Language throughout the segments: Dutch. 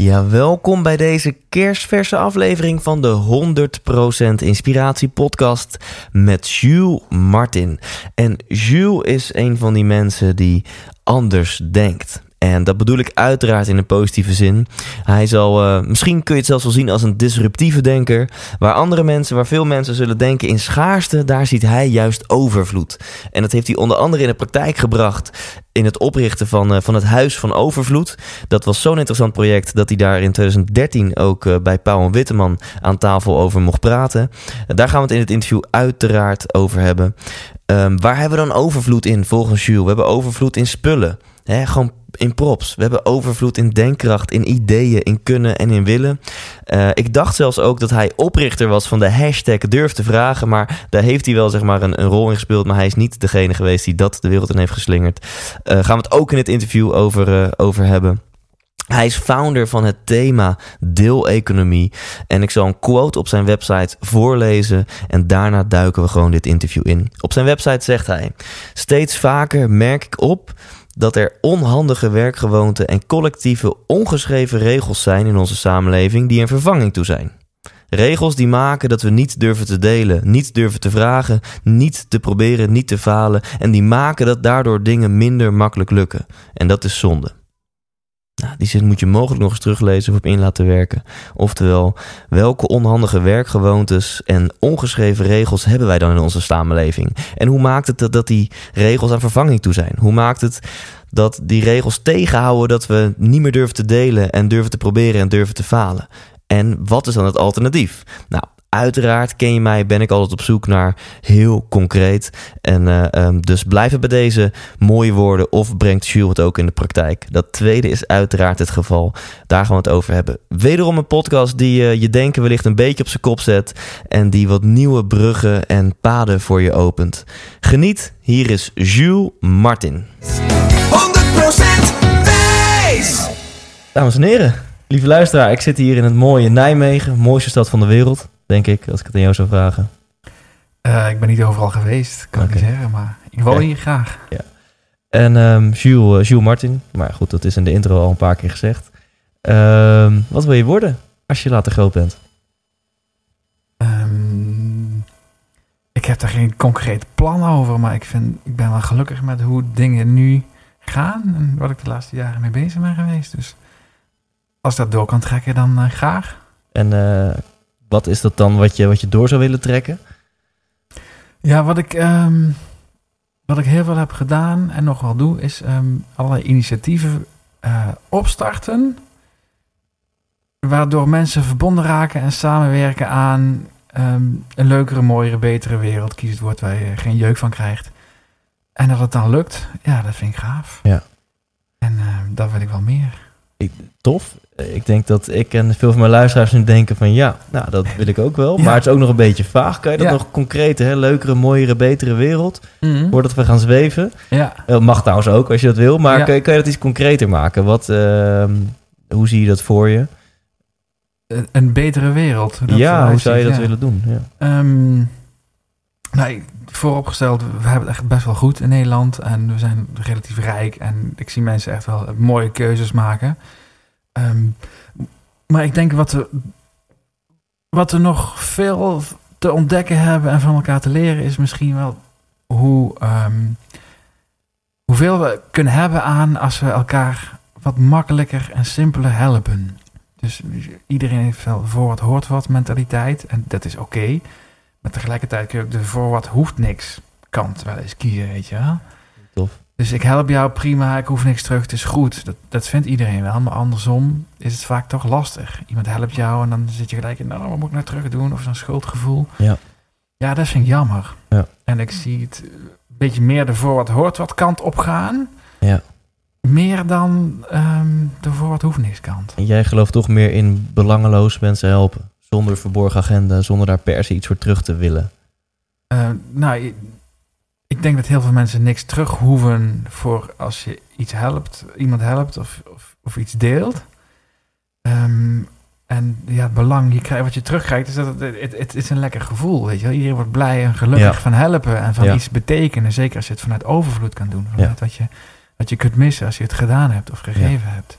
Ja, welkom bij deze kerstverse aflevering van de 100% Inspiratie Podcast met Jules Martin. En Jules is een van die mensen die anders denkt. En dat bedoel ik uiteraard in een positieve zin. Hij zal, eh, misschien kun je het zelfs wel zien als een disruptieve denker. Waar andere mensen, waar veel mensen zullen denken in schaarste, daar ziet hij juist overvloed. En dat heeft hij onder andere in de praktijk gebracht in het oprichten van, eh, van het Huis van Overvloed. Dat was zo'n interessant project dat hij daar in 2013 ook eh, bij Pauw en Witteman aan tafel over mocht praten. Daar gaan we het in het interview uiteraard over hebben. Ehm, waar hebben we dan overvloed in volgens Jules? We hebben overvloed in spullen. Gewoon in props. We hebben overvloed in denkkracht, in ideeën, in kunnen en in willen. Eh, ik dacht zelfs ook dat hij oprichter was van de hashtag durf te vragen. Maar daar heeft hij wel zeg maar een, rol in gespeeld. Maar hij is niet degene geweest die dat de wereld in heeft geslingerd. Eh, gaan we het ook in het interview over, eh, over hebben. Hij is founder van het thema deeleconomie. En ik zal een quote op zijn website voorlezen. En daarna duiken we gewoon dit interview in. Op zijn website zegt hij: Steeds vaker merk ik op dat er onhandige werkgewoonten en collectieve ongeschreven regels zijn in onze samenleving die een vervanging toe zijn. Regels die maken dat we niet durven te delen, niet durven te vragen, niet te proberen, niet te falen. En die maken dat daardoor dingen minder makkelijk lukken. En dat is zonde. Nou, die zin moet je mogelijk nog eens teruglezen of op in laten werken. Oftewel, welke onhandige werkgewoontes en ongeschreven regels hebben wij dan in onze samenleving? En hoe maakt het dat, dat die regels aan vervanging toe zijn? Hoe maakt het dat die regels tegenhouden dat we niet meer durven te delen en durven te proberen en durven te falen? En wat is dan het alternatief? Nou, uiteraard ken je mij, ben ik altijd op zoek naar heel concreet. En uh, um, dus blijven bij deze mooie woorden of brengt Jules het ook in de praktijk. Dat tweede is uiteraard het geval. Daar gaan we het over hebben. Wederom een podcast die uh, je denken wellicht een beetje op zijn kop zet. En die wat nieuwe bruggen en paden voor je opent. Geniet, hier is Jules Martin. 100% Thijs. Dames en heren, lieve luisteraar, ik zit hier in het mooie Nijmegen, mooiste stad van de wereld, denk ik, als ik het aan jou zou vragen. Uh, ik ben niet overal geweest, kan okay. ik niet zeggen, maar ik woon Okay. hier graag. Ja. En um, Jules, uh, Jules Martin, maar goed, dat is in de intro al een paar keer gezegd. Um, wat wil je worden als je later groot bent? Um, ik heb daar geen concreet plan over, maar ik, vind, ik ben wel gelukkig met hoe dingen nu gaan en wat ik de laatste jaren mee bezig ben geweest. Dus als dat door kan trekken, dan uh, graag. En uh, wat is dat dan wat je, wat je door zou willen trekken? Ja, wat ik, um, wat ik heel veel heb gedaan en nog wel doe, is um, allerlei initiatieven uh, opstarten. Waardoor mensen verbonden raken en samenwerken aan um, een leukere, mooiere, betere wereld. Kies het woord waar je geen jeuk van krijgt. En dat het dan lukt, ja, dat vind ik gaaf. Ja. En uh, dat wil ik wel meer. Ik, tof. Ik denk dat ik en veel van mijn luisteraars nu denken van ja, nou dat wil ik ook wel. Ja. Maar het is ook nog een beetje vaag. Kan je dat ja. nog concreet, hè? leukere, mooiere, betere wereld? Mm -hmm. Voordat we gaan zweven. Ja. Uh, mag trouwens ook als je dat wil. Maar ja. kan, je, kan, je, dat iets concreter maken? Wat, uh, hoe zie je dat voor je? een- een betere wereld. dat ja, hoe zou je dat willen doen? Ja. Ehm, nou, ik- vooropgesteld, we hebben het echt best wel goed in Nederland. En we zijn relatief rijk. En ik zie mensen echt wel mooie keuzes maken. Ehm, maar ik denk wat er, wat er nog veel te ontdekken hebben en van elkaar te leren... is misschien wel hoe, ehm, hoeveel we kunnen hebben aan als we elkaar wat makkelijker en simpeler helpen. Dus iedereen heeft wel voor wat hoort wat mentaliteit. En dat is oké. Maar tegelijkertijd kun je ook de voor wat hoeft niks kant wel eens kiezen, weet je wel. Tof. Dus ik help jou prima, ik hoef niks terug, het is goed. Dat, dat vindt iedereen wel, maar andersom is het vaak toch lastig. Iemand helpt jou en dan zit je gelijk in, nou, wat moet ik nou terug doen? Of zo'n schuldgevoel. Ja. Ja, dat vind ik jammer. Ja. En ik zie het een beetje meer de voor wat hoort wat kant op gaan. Ja. Meer dan ehm, de voor wat hoeft niks kant. En jij gelooft toch meer in belangeloos mensen helpen. Zonder verborgen agenda, zonder daar per se iets voor terug te willen. Eh, nou, ik- denk dat heel veel mensen niks terug hoeven voor als je iets helpt, iemand helpt of, of, of iets deelt. Ehm, en ja, het belang, je krijgt, wat je terugkrijgt, is dat het, het, het is een lekker gevoel, weet je wel. Iedereen wordt blij en gelukkig Ja. van helpen en van Ja. iets betekenen. Zeker als je het vanuit overvloed kan doen. Vanuit wat, je, wat je kunt missen als je het gedaan hebt of gegeven hebt.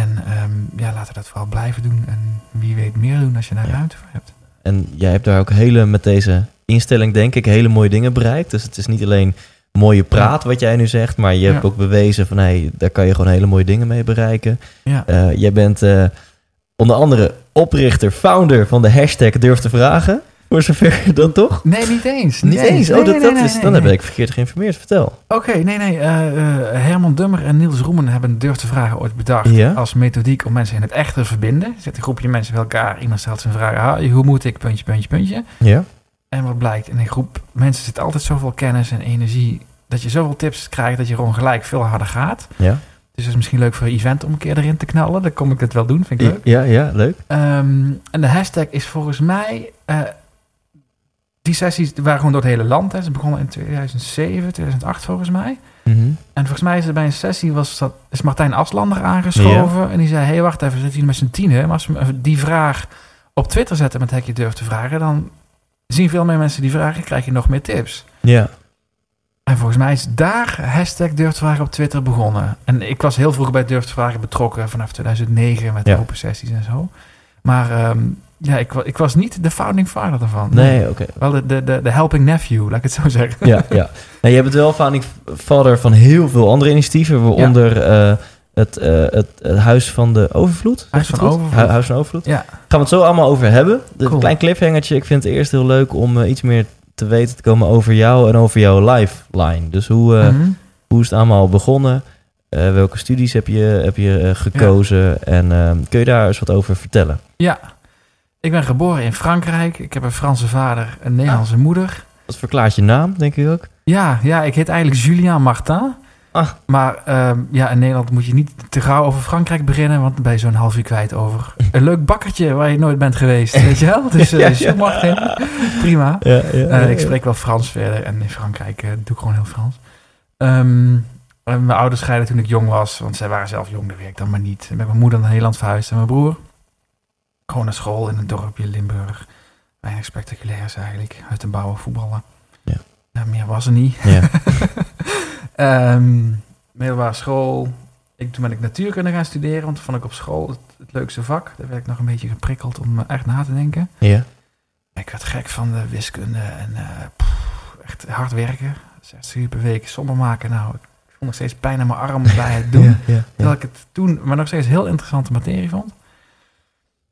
En ehm, ja, laten we dat vooral blijven doen. En wie weet meer doen als je daar Ja. ruimte voor hebt. En jij hebt daar ook hele, met deze instelling denk ik, hele mooie dingen bereikt. Dus het is niet alleen mooie praat wat jij nu zegt, maar je hebt Ja. ook bewezen van, hé, daar kan je gewoon hele mooie dingen mee bereiken. Ja. Eh, jij bent eh, onder andere oprichter, founder van de hashtag Durf te Vragen. Voor zover dat toch? Nee, niet eens. Niet eens. Oh, Nee, dat, nee, dat is, dan heb ik verkeerd geïnformeerd. Vertel. Oké, nee, nee. eh, eh, Herman Dummer en Niels Roemen hebben Durf te Vragen ooit bedacht. Ja. Als methodiek om mensen in het echt te verbinden. Er zit een groepje mensen bij elkaar. Iemand stelt zijn vraag. Ah, hoe moet ik? Puntje, puntje, puntje. Ja? En wat blijkt? In een groep mensen zit altijd zoveel kennis en energie. Dat je zoveel tips krijgt dat je gewoon gelijk veel harder gaat. Ja? Dus het is misschien leuk voor een event om een keer erin te knallen. Dan kom ik het wel doen. Vind ik leuk. Ja, ja, leuk. Ehm, en de hashtag is volgens mij. eh, die sessies waren gewoon door het hele land. Hè. Ze begonnen in 2007, 2008 volgens mij. Mhm. En volgens mij is er bij een sessie was dat, is Martijn Aslander aangeschoven. En die zei, hé, hey, wacht even, zitten hier met z'n tienen. Maar als we die vraag op Twitter zetten met hekje durf te vragen... dan zien veel meer mensen die vragen, krijg je nog meer tips. Ja. En volgens mij is daar hashtag durf te vragen op Twitter begonnen. En ik was heel vroeg bij durf te vragen betrokken... vanaf 2009 met Ja. open sessies en zo. Maar ehm, ja, ik, ik was niet de founding father daarvan. Nee, oké. Wel de, de, de, de helping nephew, laat ik het zo zeggen. Ja, ja. Nou, je bent wel founding father van heel veel andere initiatieven, waaronder eh, het, eh, het, het Huis van de Overvloed. Huis van? Overvloed. Hu- Huis van Overvloed. Ja. Gaan we het zo allemaal over hebben. Dus Cool. Een klein cliffhangertje. Ik vind het eerst heel leuk om eh, iets meer te weten te komen over jou en over jouw lifeline. Dus hoe, Mhm. hoe is het allemaal begonnen? Welke studies heb je, heb je gekozen? En eh, kun je daar eens wat over vertellen? Ja, ik ben geboren in Frankrijk. Ik heb een Franse vader, een Nederlandse Ah. moeder. Dat verklaart je naam, denk ik ook. Ja, ja, ik heet eigenlijk Julien Martin. Ah. Maar ehm, ja, in Nederland moet je niet te gauw over Frankrijk beginnen, want dan ben je zo'n half uur kwijt over een leuk bakkertje waar je nooit bent geweest, weet je wel? Dus eh Ja, Martin, prima. Ja, ja, Eh, ik spreek wel Frans verder en in Frankrijk eh, doe ik gewoon heel Frans. Ehm, mijn ouders scheiden toen ik jong was, want zij waren zelf jong, dat weet ik dan maar niet. Met mijn moeder naar Nederland verhuisd en mijn broer. Gewoon naar school in een dorpje Limburg. Weinig spectaculairs eigenlijk. Uit te bouwen, voetballen. Ja. Nou, meer was er niet. Ja. Ehm middelbare school. Ik, toen ben ik natuurkunde gaan studeren, want vond ik op school het, het leukste vak. Daar werd ik nog een beetje geprikkeld om echt na te denken. ja. Ik werd gek van de wiskunde en eh, echt hard werken. 60 uur per week, sommen maken. Nou, ik voel nog steeds pijn aan mijn arm bij het doen. Ja, ja, ja. Terwijl ik het toen maar nog steeds heel interessante materie vond.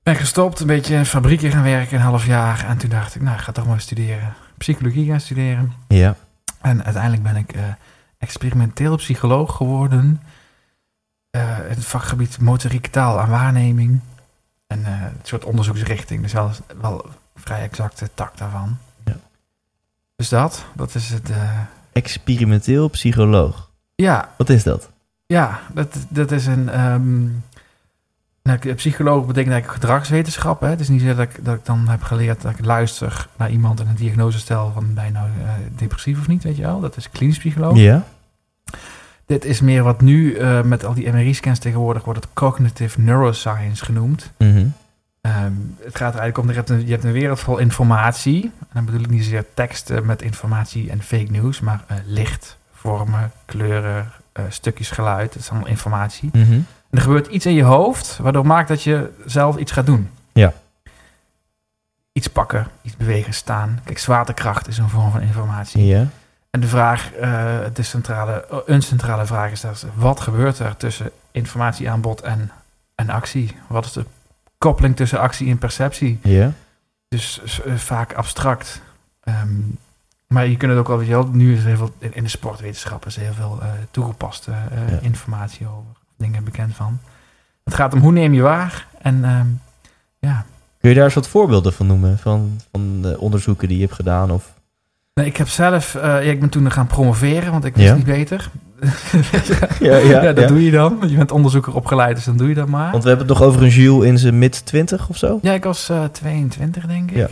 Ben gestopt, een beetje in fabrieken gaan werken, een half jaar. En toen dacht ik, nou, ik ga toch maar studeren. Psychologie gaan studeren. Ja. En uiteindelijk ben ik eh, experimenteel psycholoog geworden. In het vakgebied motoriek, taal en waarneming. En eh, een soort onderzoeksrichting. Dus wel, wel vrij exacte tak daarvan. Ja. Dus dat, dat is het. Experimenteel psycholoog. ja, Wat is dat? ja, dat, dat is een. ehm, nou, psycholoog betekent eigenlijk gedragswetenschap. Hè? Het is niet zo dat ik, dat ik dan heb geleerd dat ik luister naar iemand en een diagnose stel van ben je nou eh, depressief of niet, weet je wel. Dat is klinisch psycholoog. Ja. Dit is meer wat nu eh, met al die MRI-scans tegenwoordig wordt het cognitive neuroscience genoemd. Mhm. Ehm, het gaat er eigenlijk om, je hebt, een, je hebt een wereld vol informatie. En dan bedoel ik niet zozeer teksten met informatie en fake news, maar eh, licht, vormen, kleuren, stukjes geluid. Dat is allemaal informatie. Mhm. En er gebeurt iets in je hoofd, waardoor maakt dat je zelf iets gaat doen. Ja. Iets pakken, iets bewegen, staan. Kijk, zwaartekracht is een vorm van informatie. Ja. En de vraag, eh, de centrale, een centrale vraag is dat, wat gebeurt er tussen informatieaanbod en, en actie? Wat is de koppeling tussen actie en perceptie? Ja. Dus eh, vaak abstract. Ehm, maar je kunt het ook wel, weet je wel, nu is er heel veel, in in de sportwetenschappen is heel veel eh, toegepaste Ja. informatie over, dingen bekend van. Het gaat om hoe neem je waar en ehm, ja. Kun je daar eens wat voorbeelden van noemen? Van, van de onderzoeken die je hebt gedaan? Of... Nee, ik heb zelf, eh, ja, ik ben toen gaan promoveren, want ik wist Ja. niet beter. Ja, ja, ja, dat doe je dan. Je bent onderzoeker opgeleid, dus dan doe je dat maar. Want we hebben het nog over een Jules in zijn mid-20 of zo? Ja, ik was eh 22, denk ik.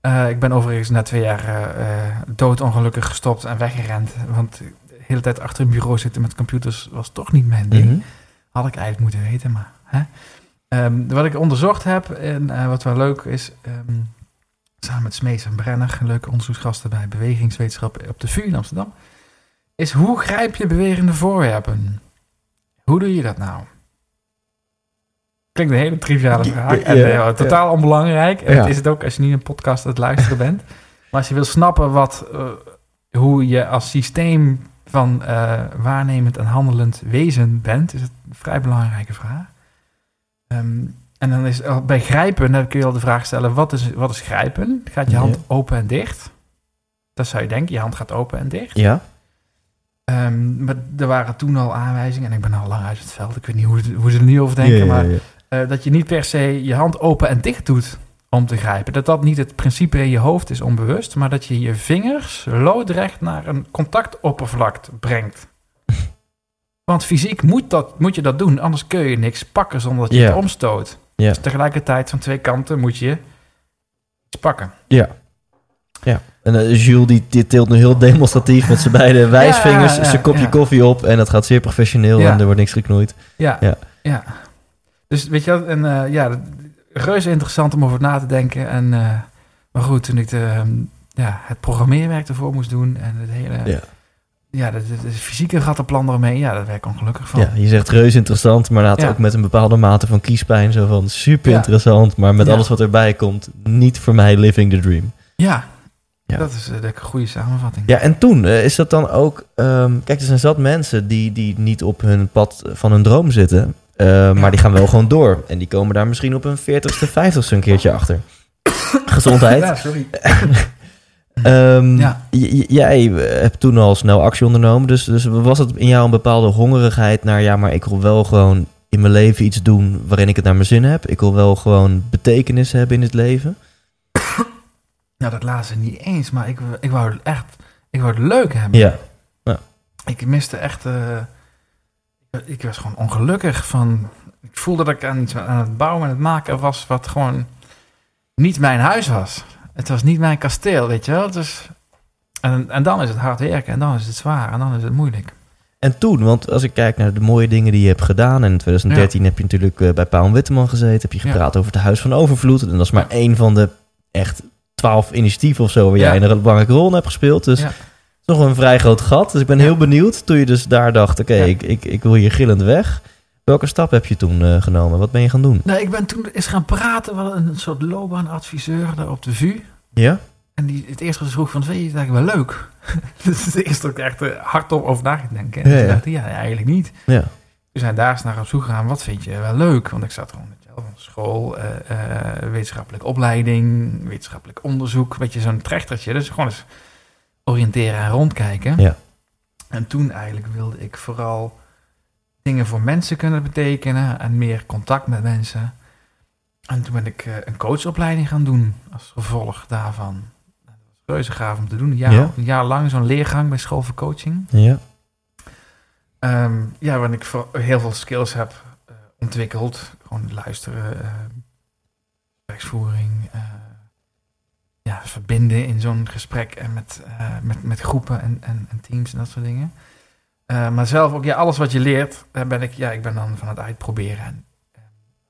Eh, ik ben overigens na twee jaar doodongelukkig gestopt en weggerend. Want hele tijd achter een bureau zitten met computers was toch niet mijn ding. Mhm. Had ik eigenlijk moeten weten, maar... Hè? Ehm, wat ik onderzocht heb, en eh, wat wel leuk is... ehm, samen met Smees en Brenner, leuke onderzoeksgasten bij bewegingswetenschap op de VU in Amsterdam... is hoe grijp je bewegende voorwerpen? Hoe doe je dat nou? Klinkt een hele triviale vraag. En, eh, ja. totaal onbelangrijk. En Ja. is het ook als je niet een podcast aan het luisteren bent. Maar als je wil snappen wat, eh, hoe je als systeem van eh, waarnemend en handelend wezen bent, is het een vrij belangrijke vraag. Ehm, en dan is er- bij grijpen, dan kun je al de vraag stellen: wat is, wat is grijpen? Gaat je hand Ja. open en dicht? Dat zou je denken, je hand gaat open en dicht. Ja. Ehm, maar er waren toen al aanwijzingen, en ik ben al lang uit het veld, ik weet niet hoe, hoe ze er nu over denken, Ja, ja, maar eh, dat je niet per se je hand open en dicht doet om te grijpen. Dat dat niet het principe in je hoofd is onbewust, maar dat je je vingers loodrecht naar een contactoppervlak brengt. Want fysiek moet, dat, moet je dat doen, anders kun je niks pakken zonder dat je het omstoot. Dus tegelijkertijd van twee kanten moet je iets pakken. Ja. Ja. En eh, Jules die, die tilt nu heel demonstratief met zijn beide wijsvingers ja, zijn kopje koffie op. En dat gaat zeer professioneel en er wordt niks geknoeid. Ja, Ja. ja. Dus weet je en eh, ja, reuze interessant om over na te denken. En, eh, maar goed, toen ik de, ja, het programmeerwerk ervoor moest doen en het hele, Ja. ja, de, de, de fysieke rattenplan ermee, ja, daar werd ik ongelukkig van. Ja, je zegt reus interessant, maar laat Ja. ook met een bepaalde mate van kiespijn. Zo van super interessant, maar met alles wat erbij komt, niet voor mij living the dream. Ja, Ja. dat is eh, de goede samenvatting. Ja, en toen eh, is dat dan ook. ehm, kijk, er zijn zat mensen die, die niet op hun pad van hun droom zitten. Eh, Maar die gaan wel gewoon door. En die komen daar misschien op hun 40ste, 50ste een keertje achter. Gezondheid. Ja, sorry. Ehm, Ja. jij hebt toen al snel actie ondernomen. Dus, dus was het in jou een bepaalde hongerigheid naar... ja, maar ik wil wel gewoon in mijn leven iets doen waarin ik het naar mijn zin heb. Ik wil wel gewoon betekenis hebben in het leven. Nou, dat laatste niet eens, maar ik, ik wou het echt, ik wou het leuk hebben. Ja, Ik miste echt, eh, ik was gewoon ongelukkig van, ik voelde dat ik aan iets aan het bouwen en het maken was wat gewoon niet mijn huis was. Het was niet mijn kasteel, weet je wel. Dus, en, en dan is het hard werken en dan is het zwaar en dan is het moeilijk. En toen, want als ik kijk naar de mooie dingen die je hebt gedaan... en in 2013 heb je natuurlijk eh, bij Paul Witteman gezeten... heb je Ja. gepraat over het Huis van Overvloed. En dat is maar één van de echt twaalf initiatieven of zo... waar jij een belangrijke rol in hebt gespeeld. Dus Nog een vrij groot gat. Dus ik ben heel benieuwd toen je dus daar dacht... oké, ik, ik, ik wil hier gillend weg. Welke stap heb je toen eh, genomen? Wat ben je gaan doen? Nou, ik ben toen eens gaan praten met een soort loopbaanadviseur daar op de VU. Ja? En die, het eerste ze vroeg van, vind je het eigenlijk wel leuk? is het eerste ik echt eh, hardop over na denken. En Ja, toen ja. dacht ik, ja, eigenlijk niet. Ja. We zijn daar eens naar op zoek gegaan. Wat vind je wel leuk? Want ik zat gewoon met van school, eh, eh, wetenschappelijke opleiding, wetenschappelijk onderzoek. Weet je, zo'n trechtertje. Dus gewoon eens oriënteren en rondkijken. Ja. En toen eigenlijk wilde ik vooral dingen voor mensen kunnen betekenen en meer contact met mensen. En toen ben ik eh, een coachopleiding gaan doen als gevolg daarvan. Dat was reuze gaaf om te doen. Een jaar, Ja. een jaar lang zo'n leergang bij school voor coaching. Ja. Ehm, ja, waarin ik voor heel veel skills heb eh, ontwikkeld. Gewoon luisteren, gespreksvoering, eh, ja, verbinden in zo'n gesprek en met, eh, met, met groepen en, en, en teams en dat soort dingen. Eh, maar zelf ook, ja, alles wat je leert, eh, ben ik, ja, ik ben dan van het uitproberen. En,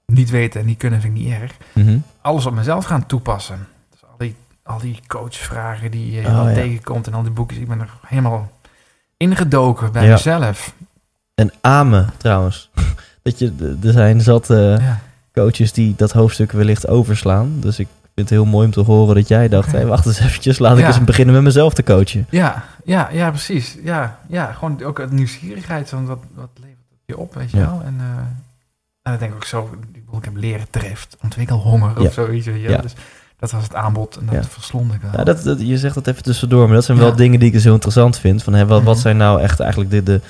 niet weten en niet kunnen vind ik niet erg. Mhm. Alles op mezelf gaan toepassen. Dus al die, al die coachvragen die je Oh, ja. tegenkomt en al die boekjes. Ik ben er helemaal ingedoken bij Ja. mezelf. En amen trouwens. Dat je, er zijn zat Ja. coaches die dat hoofdstuk wellicht overslaan. Dus ik vind het heel mooi om te horen dat jij dacht... Hey, wacht eens eventjes, laat ik Ja. eens beginnen met mezelf te coachen. Ja, ja, ja, precies. Ja, ja, gewoon ook het nieuwsgierigheid van wat, wat levert het je op, weet je Ja. wel. En, en dan denk ik ook zo, ik, heb leren drift, ontwikkelhonger Ja. of zoiets. Ja. Dus dat was het aanbod en dat verslond ik wel. Ja, dat, dat, je zegt dat even tussendoor, maar dat zijn wel dingen die ik dus heel interessant vind. Van, hè, wat, wat Mhm. zijn nou echt eigenlijk de, de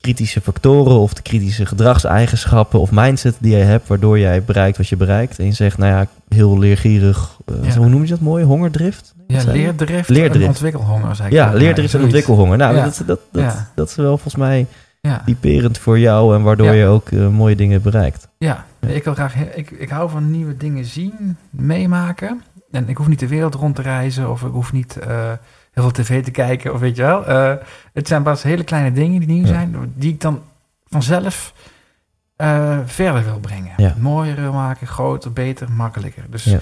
kritische factoren of de kritische gedragseigenschappen of mindset die jij hebt, waardoor jij bereikt wat je bereikt. En je zegt, nou ja, heel leergierig, eh, Ja. hoe noem je dat mooi? Hongerdrift? ja, leerdrift, Leerdrift. en ontwikkelhonger, zei ik. Ja, leerdrift en ontwikkelhonger. Nou, Ja. dat, dat, dat, Ja. dat is wel volgens mij typerend voor jou en waardoor je ook eh, mooie dingen bereikt. ja. Ik, wil graag, ik, ik hou van nieuwe dingen zien, meemaken. En ik hoef niet de wereld rond te reizen of ik hoef niet eh, heel veel tv te kijken of weet je wel. Eh, het zijn pas hele kleine dingen die nieuw Ja. zijn, die ik dan vanzelf eh, verder wil brengen. Ja. Mooier wil maken, groter, beter, makkelijker. Dus Ja.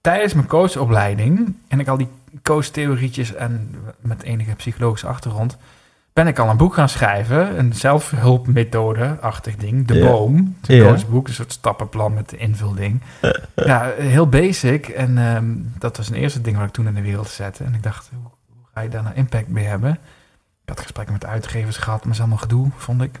tijdens mijn coachopleiding en ik al die coachtheorietjes en met enige psychologische achtergrond, ben ik al een boek gaan schrijven, een zelfhulpmethode-achtig ding, De. Boom, het coachboek, een soort stappenplan met de invulding. ja, heel basic en ehm, dat was een eerste ding wat ik toen in de wereld zette en ik dacht, hoe ga je daar nou impact mee hebben? Ik had gesprekken met uitgevers gehad, maar dat is allemaal gedoe, vond ik.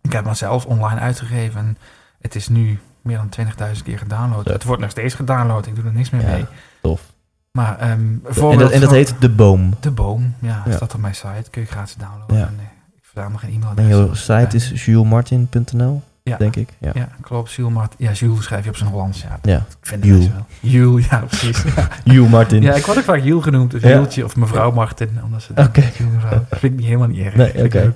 Ik heb mezelf online uitgegeven en het is nu meer dan 20.000 keer gedownload. Ja. Het wordt nog steeds gedownload, ik doe er niks meer Ja, mee. tof. Maar ehm En dat, en dat heet De Boom. De Boom, ja, Ja. staat op mijn site. Kun je gratis downloaden. Ja. En, ik verzamel geen En e-mailadres. jouw site is julesmartin.nl, ja. denk ik. Ja. Ja, klopt. Jules Mart. Ja, Jules schrijf je op zijn Hollands. Ja, Ja. ik vind Jules. wel. Jules, ja, precies. Ja. Jules Martin. ja, ik word ook vaak Jules genoemd. Of Ja. Jultje of mevrouw Martin. Omdat ze mevrouw. Dat vind ik niet helemaal niet erg. Nee, oké.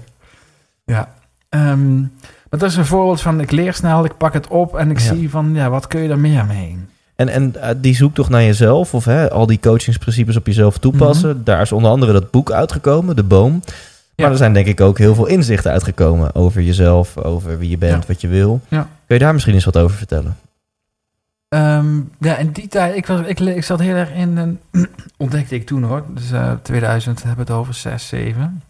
Ja. Ehm, maar dat is een voorbeeld van ik leer snel, ik pak het op en ik zie van ja, wat kun je er meer mee? En, en eh, die zoektocht naar jezelf, of hè, al die coachingsprincipes op jezelf toepassen, daar is onder andere dat boek uitgekomen, De Boom. Maar er zijn denk ik ook heel veel inzichten uitgekomen over jezelf, over wie je bent, wat je wil. Ja. Kun je daar misschien eens wat over vertellen? Ehm, ja, in die tijd, ik, was, ik, ik zat heel erg in, een, ontdekte ik toen hoor, dus eh 2000 hebben we het over 6, 7.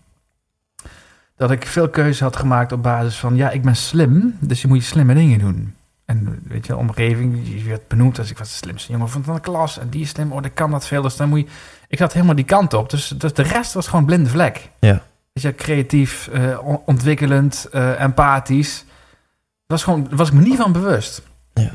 Dat ik veel keuzes had gemaakt op basis van, ja, ik ben slim, dus je moet je slimme dingen doen. En weet je, omgeving, die werd benoemd als ik was de slimste jongen van de klas. En die is slim, oh, ik kan dat veel, dus dan moet je... Ik zat helemaal die kant op, dus, dus de rest was gewoon blinde vlek. Ja. Je, creatief, eh, on- ontwikkelend, eh, empathisch. Dat was gewoon, daar was ik me niet van bewust. Ja.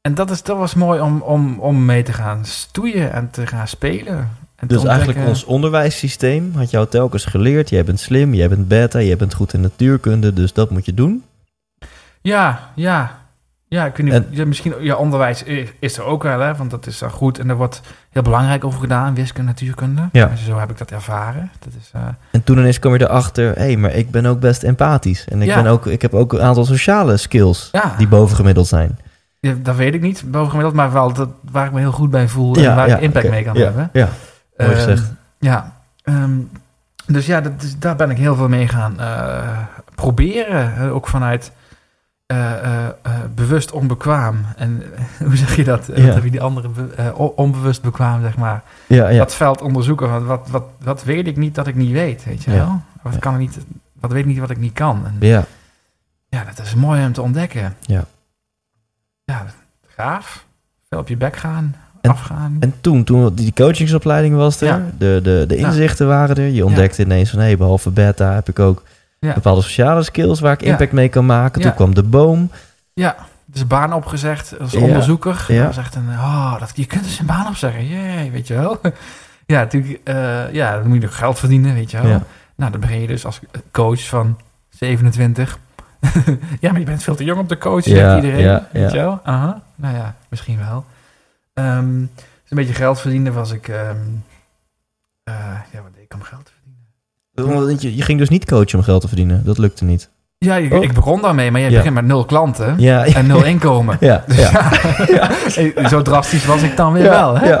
En dat, is, dat was mooi om, om, om mee te gaan stoeien en te gaan spelen. En Dus eigenlijk ons onderwijssysteem had jou telkens geleerd, jij bent slim, jij bent beta, jij bent goed in natuurkunde, dus dat moet je doen. Ja, ja. Ja, ik weet niet, En- ja, misschien ja, onderwijs is er ook wel, hè, want dat is dan goed. En er wordt heel belangrijk over gedaan, wiskunde, natuurkunde. Ja. Dus zo heb ik dat ervaren. Dat is, eh, En toen ineens kwam je erachter, hé, hey, maar ik ben ook best empathisch. En ik, Ja. ben ook, ik heb ook een aantal sociale skills die bovengemiddeld zijn. ja, dat weet ik niet, bovengemiddeld, maar wel dat, waar ik me heel goed bij voel en waar ik impact mee kan hebben. Ja, mooi Ehm, gezegd. Ja, ehm, dus ja, dat daar ben ik heel veel mee gaan eh, proberen. ook vanuit bewust onbekwaam. En eh, hoe zeg je dat? Eh, Ja. Wat heb je die andere be- eh, on- onbewust bekwaam, zeg maar. Ja, ja. Dat veld onderzoeken. Van wat, wat, wat weet ik niet dat ik niet weet, weet je wel? Wat, kan ik niet, wat weet ik niet wat ik niet kan? En, ja. ja, dat is mooi om te ontdekken. Ja. Ja, gaaf. Veel op je bek gaan, En- afgaan. En toen, toen die coachingsopleiding was er, Ja. de, de, de Ja. inzichten waren er. Je ontdekte ineens van, hé, behalve beta heb ik ook Ja. bepaalde sociale skills waar ik impact mee kan maken. Toen kwam de boom. Ja, dus baan opgezegd als onderzoeker. Ja. Dat echt een, oh, dat, je kunt dus een baan opzeggen. Jee, weet je wel. Ja, natuurlijk, eh, ja, dan moet je ook geld verdienen, weet je wel. Nou, dan begin je dus als coach van 27. ja, maar je bent veel te jong om te coachen, Ja, zegt iedereen. ja, weet ja. je wel? Aha. Nou ja, misschien wel. Ehm, dus een beetje geld verdienen was ik... eh, ja, wat deed ik om geld te verdienen? Je, je ging dus niet coachen om geld te verdienen. Dat lukte niet. Ja, ik, Oh. ik begon daarmee, maar je Ja. begint met nul klanten Ja, en nul inkomen. Ja, Dus ja. ja, zo drastisch was ik dan weer wel. Hè?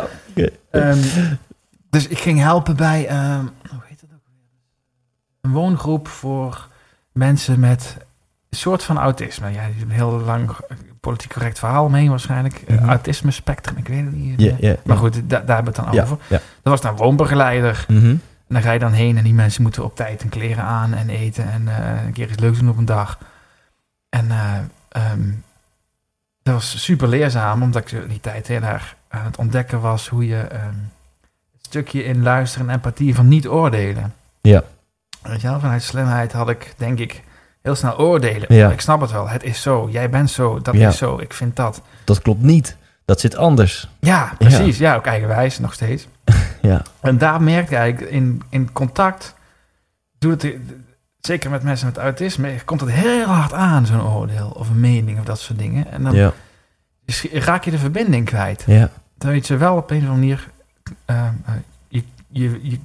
Ehm, dus ik ging helpen bij ehm, hoe heet ook een woongroep voor mensen met soort van autisme. Ja, een heel lang eh, politiek correct verhaal omheen waarschijnlijk. Eh, Mhm. autisme spectrum, ik weet het niet. Maar goed, da- daar hebben we het dan over. Dat was dan woonbegeleider. Mhm. En dan ga je dan heen en die mensen moeten op tijd hun kleren aan en eten en eh, een keer iets leuks doen op een dag. En eh, ehm, dat was super leerzaam, omdat ik die tijd heel erg aan het ontdekken was hoe je ehm, het stukje in luisteren en empathie van niet oordelen. Ja. Weet je wel, vanuit slimheid had ik, denk ik, heel snel oordelen. Ja. Ik snap het wel, het is zo, jij bent zo, dat Ja. is zo, ik vind dat. Dat klopt niet. Dat zit anders. Ja, precies. Ja, ook eigenwijs, nog steeds. Ja. En daar merk je eigenlijk in, in contact, doet het, zeker met mensen met autisme, komt het heel hard aan, zo'n oordeel of een mening of dat soort dingen. En dan Ja. raak je de verbinding kwijt. Ja. Terwijl je ze wel op een of andere manier, eh, eh, je, je, je,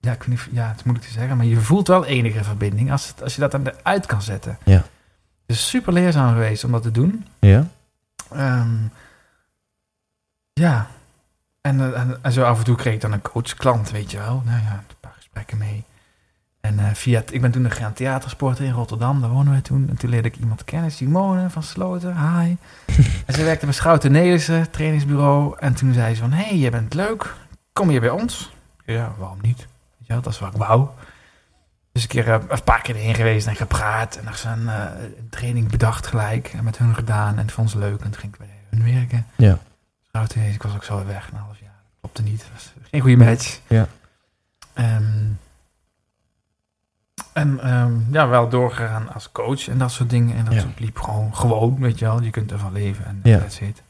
ja, ik weet niet, ja, het is moeilijk te zeggen, maar je voelt wel enige verbinding als, het, als je dat aan de uit kan zetten. Ja. Het is super leerzaam geweest om dat te doen. Ja. Ehm, ja. En, eh, en, en zo af en toe kreeg ik dan een coach-klant, weet je wel. Nou ja, een paar gesprekken mee. En eh, via, het- ik ben toen gaan theatersporten in Rotterdam, daar wonen wij toen. En toen leerde ik iemand kennen, Simone van Sloten, hi. en ze werkte bij Schouten Nelissen, trainingsbureau. En toen zei ze van, hé, hey, je bent leuk, kom je bij ons? Ja, waarom niet? Weet je wel, dat is wat ik wou. Dus een keer eh, een paar keer erheen geweest en gepraat. En nog zo'n eh, een training bedacht gelijk. En met hun gedaan. En het vond ze leuk. En toen ging ik bij hun werken. Ja. Nelissen, ik was ook zo weg, een half jaar. Klopte niet. was geen goede match. Ja. Ehm, en ehm, ja, wel doorgegaan als coach en dat soort dingen. En dat Ja. liep gewoon, gewoon, weet je wel. Je kunt ervan leven en Ja. that's it.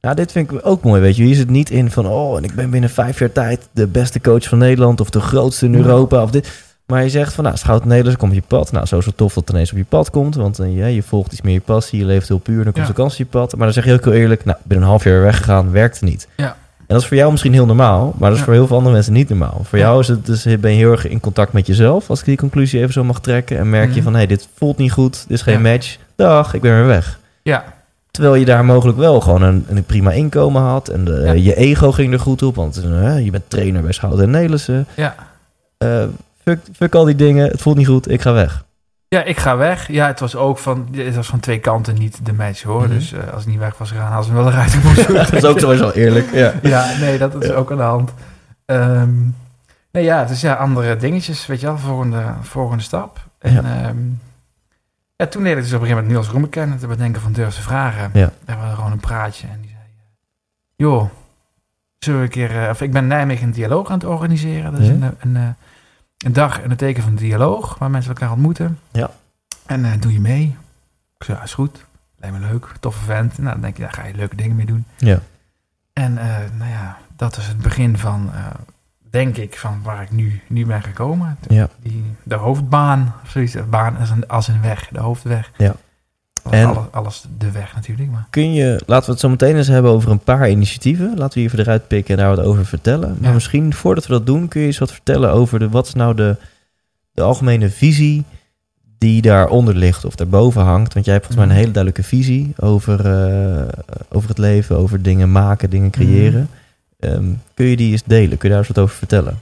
Nou, dit vind ik ook mooi, weet je. Hier zit niet in van, oh, en ik ben binnen vijf jaar tijd de beste coach van Nederland of de grootste in Ja. Europa of dit. Maar je zegt van, nou, Schout Nederlands komt op je pad. Nou, zo is het tof dat het ineens op je pad komt, want eh, ja, je volgt iets meer je passie, je leeft heel puur, dan komt Ja. de kans op je pad. Maar dan zeg je ook heel eerlijk, nou, ik ben een half jaar weggegaan, werkte niet. Ja. En dat is voor jou misschien heel normaal, maar dat is Ja. voor heel veel andere mensen niet normaal. Voor jou is het dus, ben je heel erg in contact met jezelf, als ik die conclusie even zo mag trekken. En merk je Mhm. van, hé, hey, dit voelt niet goed, dit is geen match. Dag, ik ben weer weg. Ja, Terwijl je daar mogelijk wel gewoon een, een prima inkomen had. En de, Ja. je ego ging er goed op. Want eh, je bent trainer bij Schouten en Nelissen. ja. Eh, fuck, fuck al die dingen. Het voelt niet goed. Ik ga weg. Ja, ik ga weg. Ja, het was ook van, het was van twee kanten niet de match hoor. Mhm. Dus eh, als ik niet weg was gegaan, hadden ze wel eruit moeten dat is ook sowieso eerlijk. Ja. Ja, nee, dat is Ja. ook aan de hand. Ehm, nee, ja, dus ja, andere dingetjes, weet je wel, volgende, volgende stap. En Ja. ja, toen leerde ik dus op een gegeven moment Niels Roemen kennen, te bedenken van durfde vragen. Ja. Daar was gewoon een praatje en die zei, joh, zullen we een keer, eh, of ik ben Nijmegen een dialoog aan het organiseren. Dat is een, eh, een dag in het teken van dialoog, waar mensen elkaar ontmoeten. Ja. En eh, doe je mee? Ik zei, ja, is goed. Lijkt me leuk, toffe vent. Nou, dan denk je, daar ga je leuke dingen mee doen. Ja. En eh, nou ja, dat is het begin van, eh, denk ik, van waar ik nu, nu ben gekomen. Ja. die, de hoofdbaan, of zoiets. De baan als een, als een weg, de hoofdweg. Ja. En alles, alles de weg natuurlijk. Maar. Kun je, laten we het zo meteen eens hebben over een paar initiatieven. Laten we even eruit pikken en daar wat over vertellen. Maar Ja. misschien voordat we dat doen, kun je eens wat vertellen over de, wat is nou de, de algemene visie die daaronder ligt of daarboven hangt. Want jij hebt volgens mij een Mhm. hele duidelijke visie over, eh, over het leven, over dingen maken, dingen creëren. Ehm, kun je die eens delen? Kun je daar eens wat over vertellen?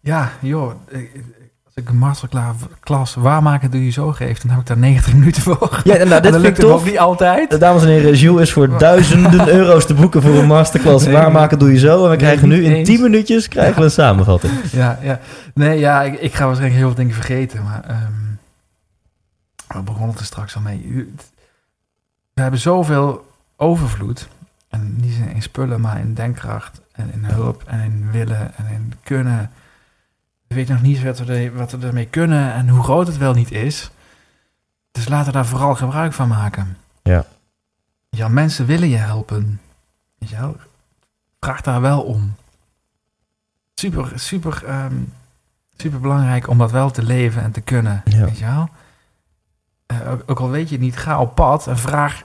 Ja, joh. ik- ik- een masterclass waarmaken doe je zo geeft, dan heb ik daar 90 minuten voor. Ja, nou, dit lukt ook tof. niet altijd. Dames en heren, Jules is voor duizenden euro's te boeken voor een masterclass. Nee, Waarmaken doe je zo? En we nee, krijgen nu in eens. 10 minuutjes krijgen we een samenvatting. Ja, ja. Nee, ja, ik, ik ga waarschijnlijk heel veel dingen vergeten, maar ehm we begonnen er straks al mee. We hebben zoveel overvloed, en niet in spullen, maar in denkkracht en in hulp en in willen en in kunnen. We weten nog niet wat we, er- wat we ermee kunnen en hoe groot het wel niet is. Dus laten we daar vooral gebruik van maken. Ja. Ja, mensen willen je helpen. Weet je wel? Vraag daar wel om. Super, super, ehm, super belangrijk om dat wel te leven en te kunnen. Ja. Weet je wel? Eh, ook, ook al weet je het niet, ga op pad en vraag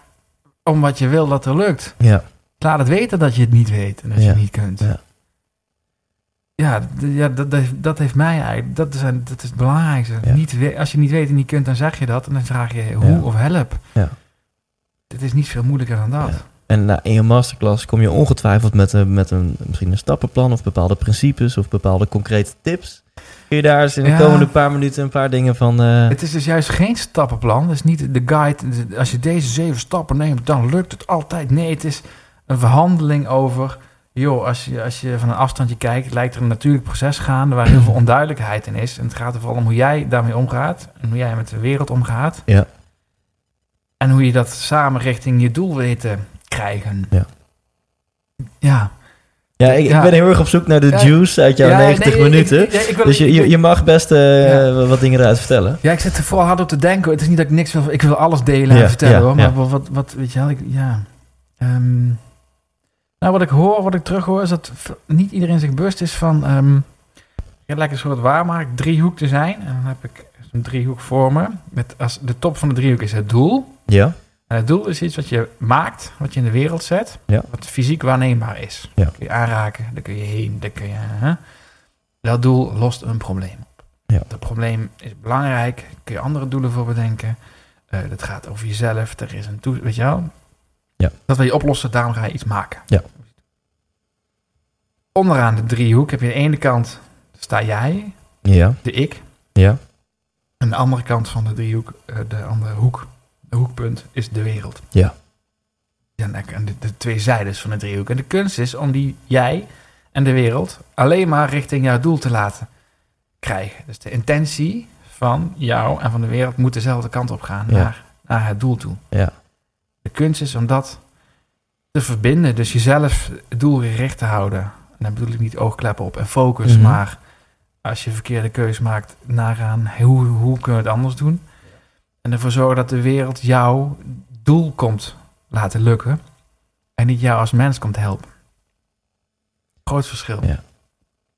om wat je wil dat er lukt. Ja, Laat het weten dat je het niet weet en dat je het niet kunt. Ja. Ja, ja dat, dat, dat heeft mij eigenlijk, dat is, dat is het belangrijkste. Ja. Niet, als je niet weet en niet kunt, dan zeg je dat en dan vraag je hoe Ja. of help. Ja. Het is niet veel moeilijker dan dat. Ja. En nou, in je masterclass kom je ongetwijfeld met, een, met een, misschien een stappenplan of bepaalde principes of bepaalde concrete tips. Kun je daar eens in de komende paar minuten een paar dingen van... eh, Het is dus juist geen stappenplan. Het is niet de guide. Als je deze zeven stappen neemt, dan lukt het altijd. Nee, het is een verhandeling over... joh, als je, als je van een afstandje kijkt... lijkt er een natuurlijk proces gaande... waar heel veel onduidelijkheid in is. En het gaat er vooral om hoe jij daarmee omgaat... en hoe jij met de wereld omgaat. Ja. En hoe je dat samen richting je doel weet te krijgen. Ja. Ja. ja, ik, ben heel erg op zoek naar de Ja. juice uit jouw Ja, 90 nee, ik- minuten. ik- ja, ik wil- dus je, je, je mag best eh, wat dingen eruit vertellen. Ja, ik zit er vooral hard op te denken. Het is niet dat ik niks wil... Ik wil alles delen en vertellen, ja, hoor. Maar wat, wat, weet je wel, ik, ja... Ehm, nou, wat ik hoor, wat ik terughoor... is dat niet iedereen zich bewust is van... ehm het lijkt een soort waarmaak driehoek te zijn. En dan heb ik een driehoek voor me. Met als de top van de driehoek is het doel. Ja, En het doel is iets wat je maakt, wat je in de wereld zet. Ja. Wat fysiek waarneembaar is. Ja. Kun je aanraken, daar kun je heen, daar kun je... Hè? Dat doel lost een probleem op. Ja. Dat probleem is belangrijk, kun je andere doelen voor bedenken. Eh dat gaat over jezelf, er is een toe... Weet je wel? Ja. Dat wil je oplossen, daarom ga je iets maken. Ja. Onderaan de driehoek heb je aan de ene kant... sta jij, ja, de ik. ja, En de andere kant van de driehoek, eh, de andere hoek, de hoekpunt, is de wereld. Ja. En en de, de twee zijdes van de driehoek. En de kunst is om die jij en de wereld alleen maar richting jouw doel te laten krijgen. Dus de intentie van jou en van de wereld moet dezelfde kant op gaan, Ja. naar, naar het doel toe. ja, De kunst is om dat te verbinden, dus jezelf doelgericht te houden. En dan bedoel ik niet oogkleppen op en focus, Mhm. maar als je verkeerde keuze maakt, nagaan hoe, hoe kunnen we het anders doen. En ervoor zorgen dat de wereld jouw doel komt laten lukken en niet jou als mens komt helpen. Groot verschil. Ja.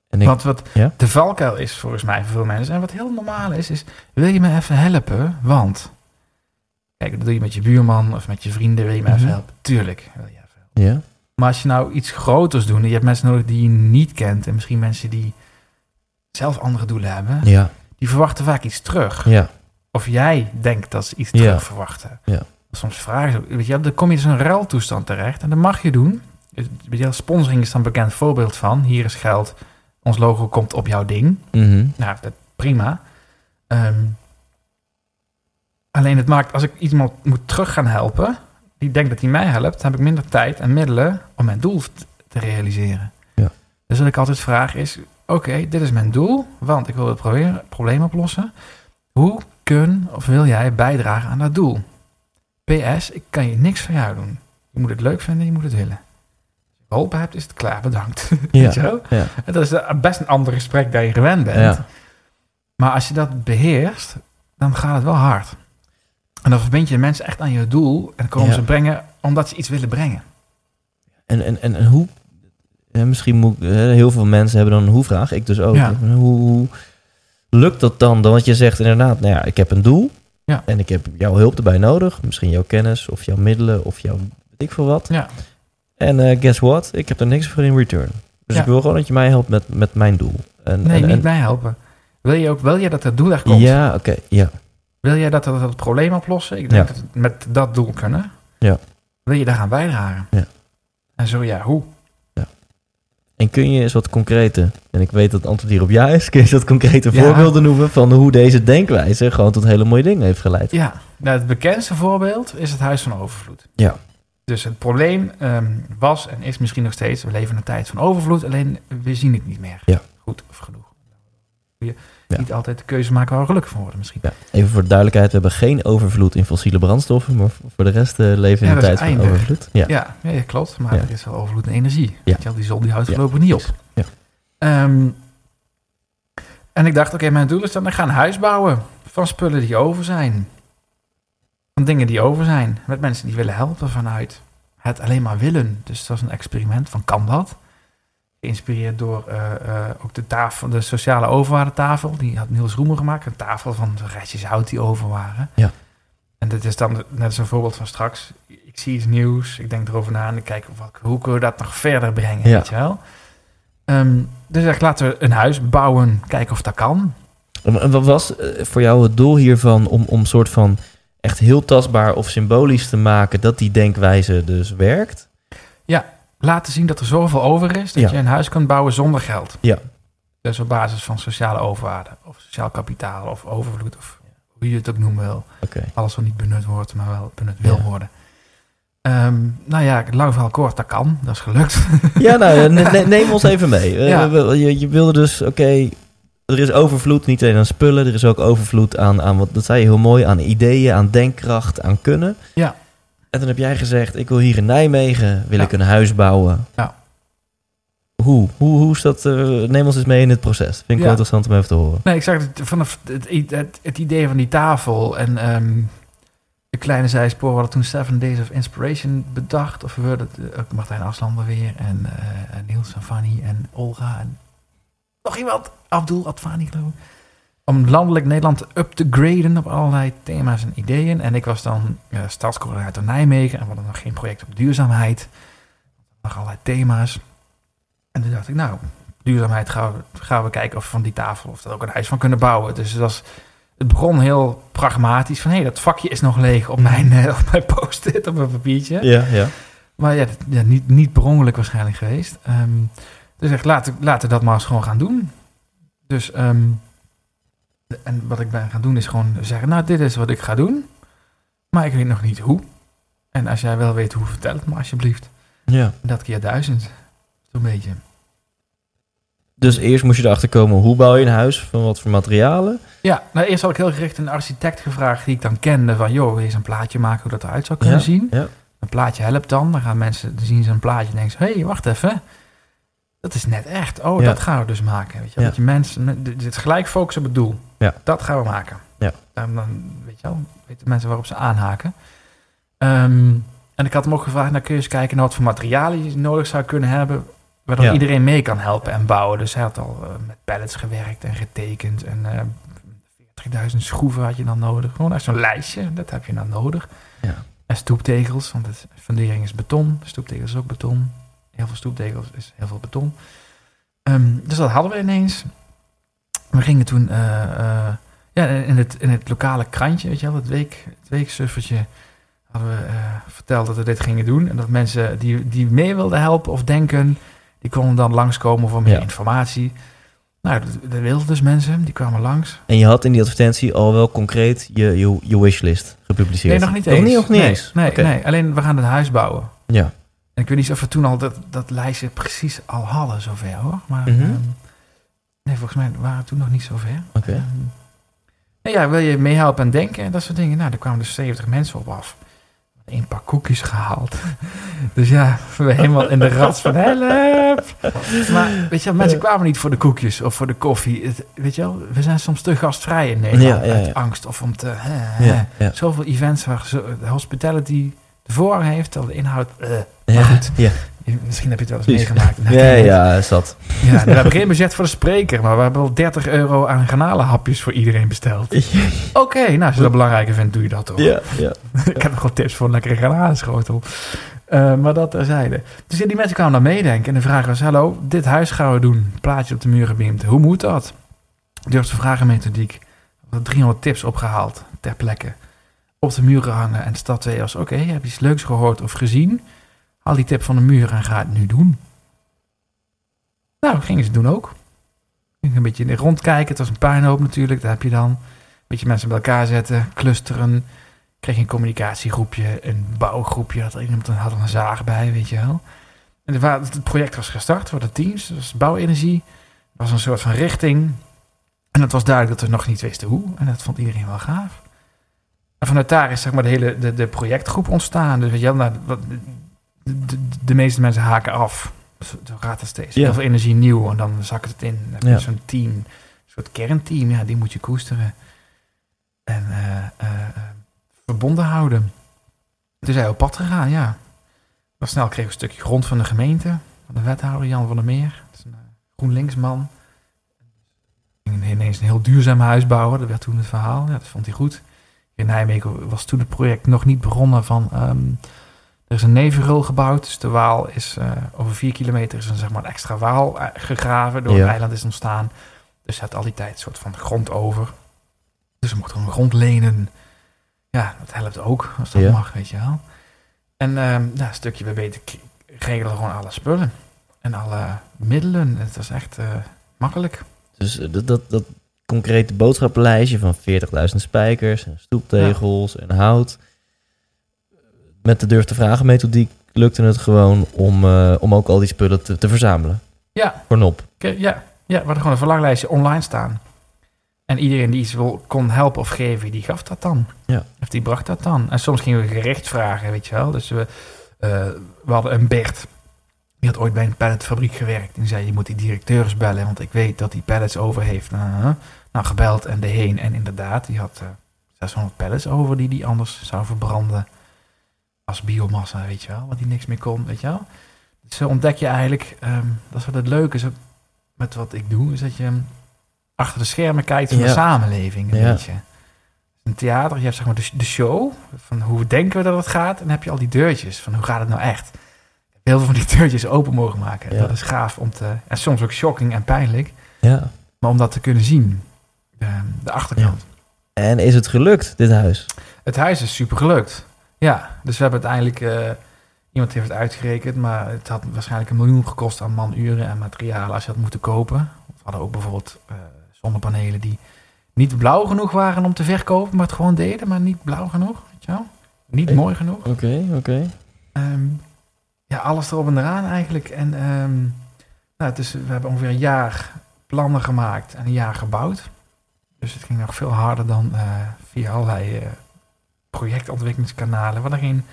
En ik, Want wat Ja? de valkuil is volgens mij voor veel mensen, en wat heel normaal is, is wil je me even helpen? Want, kijk, dat doe je met je buurman of met je vrienden, wil je me even Mhm. helpen? Tuurlijk wil je even helpen. ja, Maar als je nou iets groters doet, en je hebt mensen nodig die je niet kent, en misschien mensen die zelf andere doelen hebben, ja, die verwachten vaak iets terug. ja, Of jij denkt dat ze iets Ja. terug verwachten. Ja. Soms vragen ze, weet je, dan kom je dus in een ruiltoestand terecht en dat mag je doen. Sponsoring is dan een bekend voorbeeld van. Hier is geld, ons logo komt op jouw ding. mhm, Nou, dat prima. Ehm, alleen het maakt, als ik iemand moet terug gaan helpen, die denkt dat hij mij helpt, dan heb ik minder tijd en middelen om mijn doel te realiseren. Ja. Dus wat ik altijd vraag is, oké, dit is mijn doel, want ik wil het probleem, probleem oplossen. Hoe kun of wil jij bijdragen aan dat doel? PS, ik kan je niks voor jou doen. Je moet het leuk vinden, je moet het willen. Als je geholpen hebt, is het klaar, bedankt. Weet je ja, wel? ja, En dat is eh, best een ander gesprek dan je gewend bent. Ja. Maar als je dat beheerst, dan gaat het wel hard. En dan verbind je de mensen echt aan je doel. En dan komen Ja. ze brengen omdat ze iets willen brengen. En, en, en, en hoe, eh, misschien moet, eh, heel veel mensen hebben dan een hoe-vraag, ik dus ook. Ja. Hoe, hoe lukt dat dan? Want je zegt inderdaad, nou ja, ik heb een doel Ja. en ik heb jouw hulp erbij nodig. Misschien jouw kennis of jouw middelen of jouw weet ik veel wat. Ja. En eh, guess what? Ik heb er niks voor in return. Dus Ja. ik wil gewoon dat je mij helpt met, met mijn doel. En, Nee, en, niet en- mij helpen. Wil je ook, wil je dat het doel er komt? Ja, oké, ja. Wil jij dat we dat probleem oplossen? Ik denk Ja. dat we met dat doel kunnen. Ja. Wil je daar gaan bijdragen? Ja. En zo ja, hoe? En kun je eens wat concrete, en ik weet dat het antwoord hierop ja is, kun je eens wat concrete Ja. voorbeelden noemen van hoe deze denkwijze gewoon tot hele mooie dingen heeft geleid? Ja, nou, het bekendste voorbeeld is het Huis van Overvloed. Ja. Dus het probleem ehm, was en is misschien nog steeds, we leven in een tijd van overvloed, alleen we zien het niet meer. Ja. Goed of genoeg. Je Ja. niet altijd de keuze maken waar we gelukkig van worden misschien. Ja, even voor de duidelijkheid, we hebben geen overvloed in fossiele brandstoffen, maar voor de rest eh, leven we in is tijd van overvloed. Ja. Ja, klopt. Maar er is wel overvloed in energie. Ja. Weet je Die zon die houdt voorlopig niet op. Ja. Ehm, en ik dacht, oké, mijn doel is dan, ik ga een huis bouwen van spullen die over zijn. Van dingen die over zijn. Met mensen die willen helpen vanuit het alleen maar willen. Dus dat was een experiment van, kan dat? Geïnspireerd door eh, eh, ook de tafel, de sociale overwaardetafel. Die had Niels Roemer gemaakt. Een tafel van restjes hout die over waren. Ja. En dit is dan net als een voorbeeld van straks. Ik zie iets nieuws, ik denk erover na en ik kijk wat, hoe kunnen we dat nog verder brengen, Ja. weet je wel. Ehm, dus dacht, laten we een huis bouwen, kijken of dat kan. En Wat was eh, voor jou het doel hiervan om, om soort van echt heel tastbaar of symbolisch te maken dat die denkwijze dus werkt. Laten zien dat er zoveel over is dat Ja. je een huis kan bouwen zonder geld. Ja. Dus op basis van sociale overwaarde of sociaal kapitaal of overvloed of hoe je het ook noemen wil. Alles wat niet benut wordt, maar wel benut wil Ja. worden. Ehm, nou ja, lang verhaal kort, dat kan. Dat is gelukt. Ja, nou, ne- ne- neem ons even mee. Eh, Ja. je wilde dus, oké, er is overvloed niet alleen aan spullen, er is ook overvloed aan, aan, wat dat zei je heel mooi, aan ideeën, aan denkkracht, aan kunnen. Ja. En toen heb jij gezegd, ik wil hier in Nijmegen, wil Ja. ik een huis bouwen. Ja. Hoe? Hoe, hoe is dat? eh, neem ons eens mee in het proces. Vind ik Ja. wel interessant om even te horen. Nee, ik zag het vanaf het, het, het idee van die tafel en ehm, de kleine zijspoor hadden toen Seven Days of Inspiration bedacht. Of we hadden het, ook Martijn Aslander weer en, eh, Niels en Fanny en Olga en nog iemand, Abdul Advani geloof ik. Om landelijk Nederland up te graden op allerlei thema's en ideeën. En ik was dan uh, stadscoördinator Nijmegen en we hadden nog geen project op duurzaamheid. Nog allerlei thema's. En toen dacht ik, nou, duurzaamheid gaan we, gaan we kijken of we van die tafel of dat ook een huis van kunnen bouwen. Dus het, was, het begon heel pragmatisch van hé, dat vakje is nog leeg op mijn, eh, op mijn post-it op mijn papiertje. Ja, ja. Maar ja, dat- ja niet, niet per ongeluk waarschijnlijk geweest. Ehm, dus echt, laten, laten we dat maar eens gewoon gaan doen. Dus, ehm, en wat ik ben gaan doen is gewoon zeggen, nou, dit is wat ik ga doen. Maar ik weet nog niet hoe. En als jij wel weet hoe, vertel het me alsjeblieft. ja. Dat keer duizend. Zo'n beetje. Dus eerst moest je erachter komen, hoe bouw je een huis? Van wat voor materialen? Ja, nou eerst had ik heel gericht een architect gevraagd die ik dan kende. Van, joh, wil je eens een plaatje maken hoe dat eruit zou kunnen Ja, zien? ja. Een plaatje helpt dan. Dan gaan mensen, dan zien ze een plaatje en denken ze, hé, hey, wacht even. Dat is net echt. Oh, Ja. dat gaan we dus maken. Weet je, dat je mensen, dit is gelijk focussen op het doel. Ja. Dat gaan we maken. Ja. En dan, weet je wel, weten mensen waarop ze aanhaken. Ehm, en ik had hem ook gevraagd, nou kun je eens kijken naar wat voor materialen je nodig zou kunnen hebben. Waardoor Ja. iedereen mee kan helpen en bouwen. Dus hij had al eh, met pallets gewerkt en getekend. En eh 40.000 schroeven had je dan nodig. Gewoon echt zo'n lijstje, dat heb je dan nodig. Ja. En stoeptegels, want de fundering is beton. Stoeptegels is ook beton. Heel veel stoeptegels is heel veel beton. Ehm, dus dat hadden we ineens. We gingen toen eh, eh, ja, in, het, in het lokale krantje, weet je wel, het, week, het weeksuffertje, hadden we eh, verteld dat we dit gingen doen. En dat mensen die, die mee wilden helpen of denken, die konden dan langskomen voor meer Ja. informatie. Nou, dat wilden dus mensen, die kwamen langs. En je had in die advertentie al wel concreet je, je, je wishlist gepubliceerd. Nee, nog niet Nog eens. niet, nog niet nee, eens? Nee, nee, alleen we gaan het huis bouwen. Ja. Ik weet niet of we toen al dat, dat lijstje precies al hadden, zover hoor. Maar Mhm. ehm, nee, volgens mij waren we toen nog niet zover. Oké. Ehm, nou ja, wil je meehelpen en denken en dat soort dingen? Nou, daar kwamen dus 70 mensen op af. Een paar koekjes gehaald. Dus ja, we helemaal in de rats van help. Maar weet je, wel, mensen kwamen niet voor de koekjes of voor de koffie. Het- weet je wel, we zijn soms te gastvrij in Nederland. Ja, ja, Uit angst of om te... hè. Zoveel events waar hospitality voorrang heeft, terwijl de inhoud... eh, Ja, goed. ja. misschien heb je het wel eens meegemaakt. ja, ja, is dat. Ja, we hebben geen budget voor de spreker, maar we hebben wel 30 euro aan granalenhapjes voor iedereen besteld. Oké, nou, als je dat belangrijker vindt, doe je dat toch. Ja, ja. Ik heb nog gewoon tips voor een lekkere granalenschotel. Eh, maar dat terzijde. Dus ja, die mensen kwamen dan meedenken. En de vraag was, hallo, dit huis gaan we doen. Plaatje op de muur gebeamd. Hoe moet dat? Durfde vragenmethodiek. We hadden 300 tips opgehaald ter plekke. Op de muur gehangen. En stad 2 was, oké, heb je iets leuks gehoord of gezien? Haal die tip van de muur en ga het nu doen. Nou, dat gingen ze doen ook. Een beetje rondkijken. Het was een puinhoop natuurlijk. Dat heb je dan. Een beetje mensen bij elkaar zetten, clusteren. Kreeg een communicatiegroepje, een bouwgroepje. Had iemand had een zaag bij, weet je wel. En het project was gestart voor de teams. Was bouwenergie. Er was een soort van richting. En het was duidelijk dat we nog niet wisten hoe. En dat vond iedereen wel gaaf. En vanuit daar is zeg maar de hele de, de projectgroep ontstaan. Dus weet je nou, de, de, meeste mensen haken af. Zo gaat het steeds. Ja. Heel veel energie nieuw en dan zakt het in. Dan heb je Ja. zo'n team, een soort kernteam. Ja, die moet je koesteren. En eh, eh, verbonden houden. Toen zijn we op pad gegaan, ja. Maar snel kreeg ik een stukje grond van de gemeente. Van de wethouder Jan van der Meer. Dat is een eh, GroenLinksman. Ging ineens een heel duurzaam huis bouwen. Dat werd toen het verhaal. Ja, dat vond hij goed. In Nijmegen was toen het project nog niet begonnen van... ehm, er is een nevenrul gebouwd. Dus de Waal is eh, over vier kilometer is een, zeg maar, een extra Waal eh, gegraven. Door Ja. een eiland is ontstaan. Dus had al die tijd een soort van grond over. Dus we mochten gewoon grond lenen. ja, dat helpt ook, als dat Ja. mag, weet je wel. En ehm nou, een stukje bij beter regelen gewoon alle spullen. En alle middelen. Het was echt eh, makkelijk. Dus dat, dat, dat concrete boodschappenlijstje van 40.000 spijkers, en stoeptegels en hout. Met de durf te vragen methodiek lukte het gewoon om, eh, om ook al die spullen te, te verzamelen. Ja, Voor nop. Oké, ja, ja, we hadden gewoon een verlanglijstje online staan. En iedereen die iets wil, kon helpen of geven, die gaf dat dan. Ja. Of die bracht dat dan. En soms gingen we gericht vragen, weet je wel. Dus we, eh, we hadden een Bert. Die had ooit bij een palletfabriek gewerkt. En die zei, je moet die directeurs bellen, want ik weet dat die pallets over heeft. Uh, nou, gebeld en de heen. En inderdaad, die had eh 600 pallets over die die anders zou verbranden. Als biomassa, weet je wel. Want die niks meer kon, weet je wel. Dus zo ontdek je eigenlijk, ehm, dat is wat het leuke is met wat ik doe, is dat je achter de schermen kijkt van de samenleving een Ja. beetje. Een theater, je hebt zeg maar de, de show, van hoe denken we dat het gaat, en dan heb je al die deurtjes, van hoe gaat het nou echt. Ik heb heel veel van die deurtjes open mogen maken. Ja. Dat is gaaf om te, en soms ook shocking en pijnlijk, Ja. maar om dat te kunnen zien, de, de achterkant. En is het gelukt, dit huis? Het huis is super gelukt. Ja, dus we hebben uiteindelijk... eh, iemand heeft het uitgerekend, maar het had waarschijnlijk een miljoen gekost aan manuren en materialen als je had moeten kopen. We hadden ook bijvoorbeeld eh, zonnepanelen die niet blauw genoeg waren om te verkopen, maar het gewoon deden, maar niet blauw genoeg. Weet je wel? Niet mooi genoeg. Oké, oké. Ehm, ja, alles erop en eraan eigenlijk. En ehm, nou, is, we hebben ongeveer een jaar plannen gemaakt en een jaar gebouwd. Dus het ging nog veel harder dan eh, via allerlei eh, projectontwikkelingskanalen. Hadden geen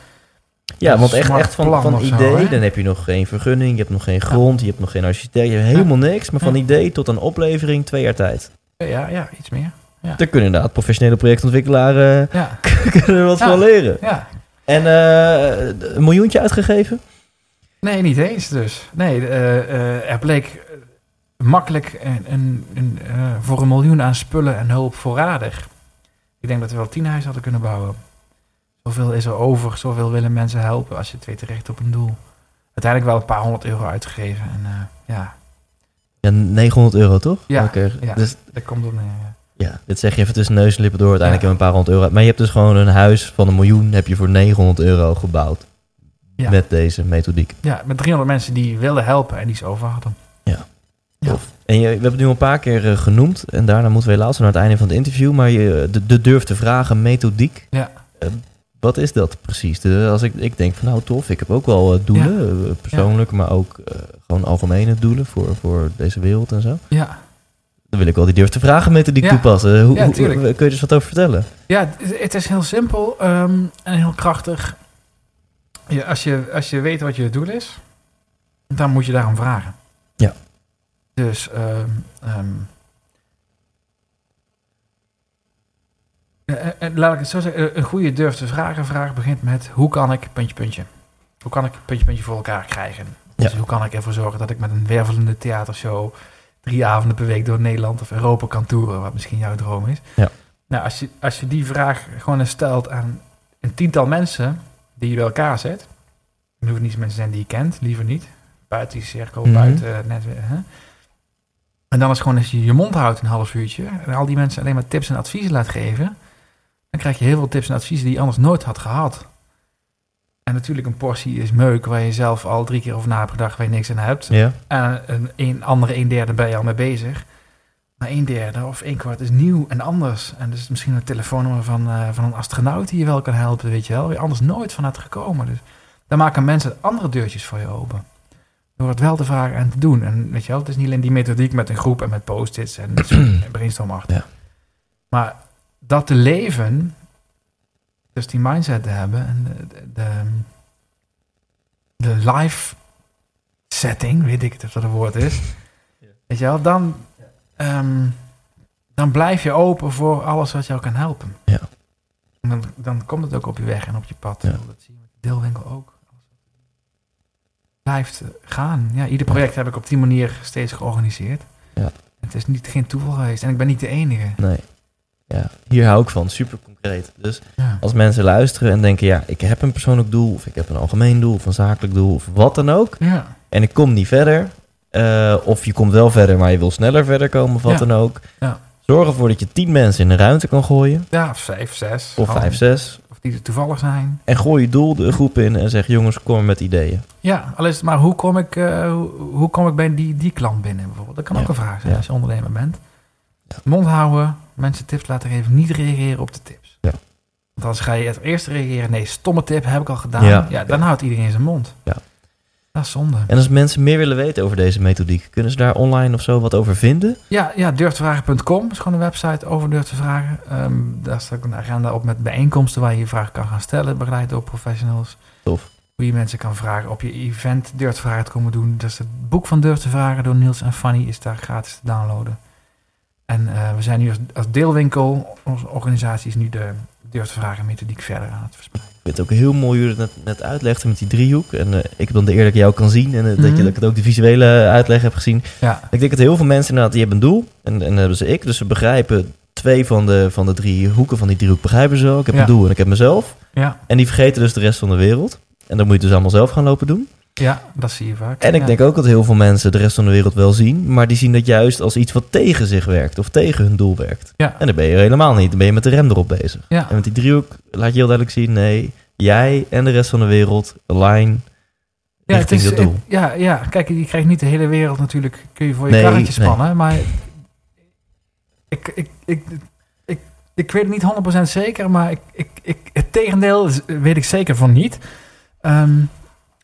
Ja, want echt, echt van, van zo, idee, dan heb je nog geen vergunning, je hebt nog geen grond, je hebt nog geen architect, je hebt helemaal niks. Maar van Ja. idee tot een oplevering, twee jaar tijd. Ja, ja, iets meer. Daar kunnen inderdaad professionele projectontwikkelaars Ja, eh, kunnen er wat Ja. van leren. ja. En eh, een miljoentje uitgegeven? Nee, niet eens dus. Nee, eh, eh, er bleek eh, makkelijk een, eh, voor een miljoen aan spullen en hulp voorradig. Ik denk dat we wel tien huizen hadden kunnen bouwen. Zoveel is er over, zoveel willen mensen helpen als je het weet terecht op een doel. Uiteindelijk wel een paar honderd euro uitgegeven. En eh, ja, Ja, 900 euro toch? Ja, Oké, ja. Dus dat komt er neer. ja. dit zeg je even tussen neus en lippen door. Uiteindelijk Ja. heb je een paar honderd euro. Maar je hebt dus gewoon een huis van een miljoen heb je voor 900 euro gebouwd. Ja. Met deze methodiek. Ja, met 300 mensen die wilden helpen en die ze over hadden. Ja. En je, we hebben het nu een paar keer eh, genoemd. En daarna moeten we helaas naar het einde van het interview. Maar je, de, de durf te vragen methodiek. Ja. Eh, wat is dat precies? De, als ik, ik denk van nou tof, ik heb ook wel eh, doelen. eh, persoonlijke, maar ook eh, gewoon algemene doelen voor, voor deze wereld en zo. Ja, Dan wil ik wel die durf te vragen methodiek Ja. toepassen. Hoe, Ja, hoe- kun je eens wat over vertellen? Ja, het- het is heel simpel ehm, en heel krachtig. Ja, als, je, als je weet wat je doel is, dan moet je daarom vragen. Ja. Dus, ehm, ehm, eh, eh, laat ik het zo zeggen, een goede durf te vragen vraag begint met hoe kan ik, puntje, puntje. Hoe kan ik, puntje, puntje voor elkaar krijgen? Dus Ja. hoe kan ik ervoor zorgen dat ik met een wervelende theatershow drie avonden per week door Nederland of Europa kan toeren, wat misschien jouw droom is. Ja. Nou, als je, als je die vraag gewoon eens stelt aan een tiental mensen die je bij elkaar zet, dan hoeven niet mensen zijn die je kent, liever niet. Buiten die cirkel, Mhm. buiten het net. Hè? En dan is gewoon als je je mond houdt een half uurtje en al die mensen alleen maar tips en adviezen laat geven, dan krijg je heel veel tips en adviezen die je anders nooit had gehad. En natuurlijk een portie is meuk waar je zelf al drie keer over na hebt gedacht waar je niks aan hebt. Ja. En een, een andere een derde ben je al mee bezig. Maar een derde of een kwart is nieuw en anders. En dus misschien een telefoonnummer van, eh, van een astronaut die je wel kan helpen, weet je wel. Waar je anders nooit van had gekomen. Dus dan maken mensen andere deurtjes voor je open. Door het wel te vragen en te doen. En weet je wel, het is niet alleen die methodiek met een groep en met post-its en brainstorm achter. Ja. Maar dat te leven, dus die mindset te hebben en de, de, life setting, weet ik het of dat een woord is. Weet je wel, dan, ehm, dan blijf je open voor alles wat jou kan helpen. Ja. En dan, dan komt het ook op je weg en op je pad. Ja. Dat zie je met de deelwinkel ook. Blijft gaan. Ja, ieder project heb ik op die manier steeds georganiseerd. Ja. Het is niet, geen toeval geweest. En ik ben niet de enige. Nee. Ja, hier hou ik van. Super concreet. Dus Ja. als mensen luisteren en denken, ja, ik heb een persoonlijk doel, of ik heb een algemeen doel, of een zakelijk doel, of wat dan ook. Ja. En ik kom niet verder. eh, of je komt wel verder, maar je wil sneller verder komen, of wat Ja. dan ook. Ja. Zorg ervoor dat je tien mensen in een ruimte kan gooien. Ja, of vijf, zes. Of vijf, zes. Of die er toevallig zijn. En gooi je doel de groep in en zeg jongens, kom met ideeën. Ja, al is het maar hoe kom ik, eh, hoe, kom ik bij die, die klant binnen bijvoorbeeld? Dat kan ook een vraag zijn als je ondernemer bent. Mond houden, mensen tips laten geven, niet reageren op de tips. Ja. Want als ga je het eerst reageren, nee, stomme tip heb ik al gedaan. Ja. Ja, dan houdt iedereen zijn mond. Ja. Dat is zonde. En als mensen meer willen weten over deze methodiek, kunnen ze daar online of zo wat over vinden? Ja, ja durftevragen.com is gewoon een website over durf te vragen. Ehm, daar staat ook een agenda op met bijeenkomsten waar je je vragen kan gaan stellen, begeleid door professionals. Tof. Hoe je mensen kan vragen op je event durf te vragen te komen doen. Dus het boek van durf te vragen door Niels en Fanny is daar gratis te downloaden. En eh, we zijn nu als, als deelwinkel, onze organisatie is nu de durf te vragen methodiek verder aan het verspreiden. Ik vind het ook heel mooi hoe je het net, net met die driehoek. En eh, ik heb dan de eer dat ik jou kan zien en eh, dat, Mhm. je, dat ik het ook de visuele uitleg heb gezien. Ja, Ik denk dat heel veel mensen inderdaad, die hebben een doel. En, en hebben ze ik. Dus ze begrijpen twee van de, van de drie hoeken van die driehoek begrijpen ze wel. Ik heb Ja. een doel en ik heb mezelf. ja, En die vergeten dus de rest van de wereld. En dan moet je het dus allemaal zelf gaan lopen doen. ja, dat zie je vaak. En ik Ja. denk ook dat heel veel mensen de rest van de wereld wel zien. Maar die zien dat juist als iets wat tegen zich werkt. Of tegen hun doel werkt. Ja. En dan ben je helemaal niet. Dan ben je met de rem erop bezig. Ja, En met die driehoek laat je heel duidelijk zien. Nee, jij en de rest van de wereld align ja, richting dat doel. ja, ja, kijk, je krijgt niet de hele wereld natuurlijk, kun je voor je Nee, karretje nee. spannen, maar ik, ik, ik, ik, ik weet het niet 100% zeker, maar ik, ik, ik, het tegendeel is- weet ik zeker van niet. Ehm,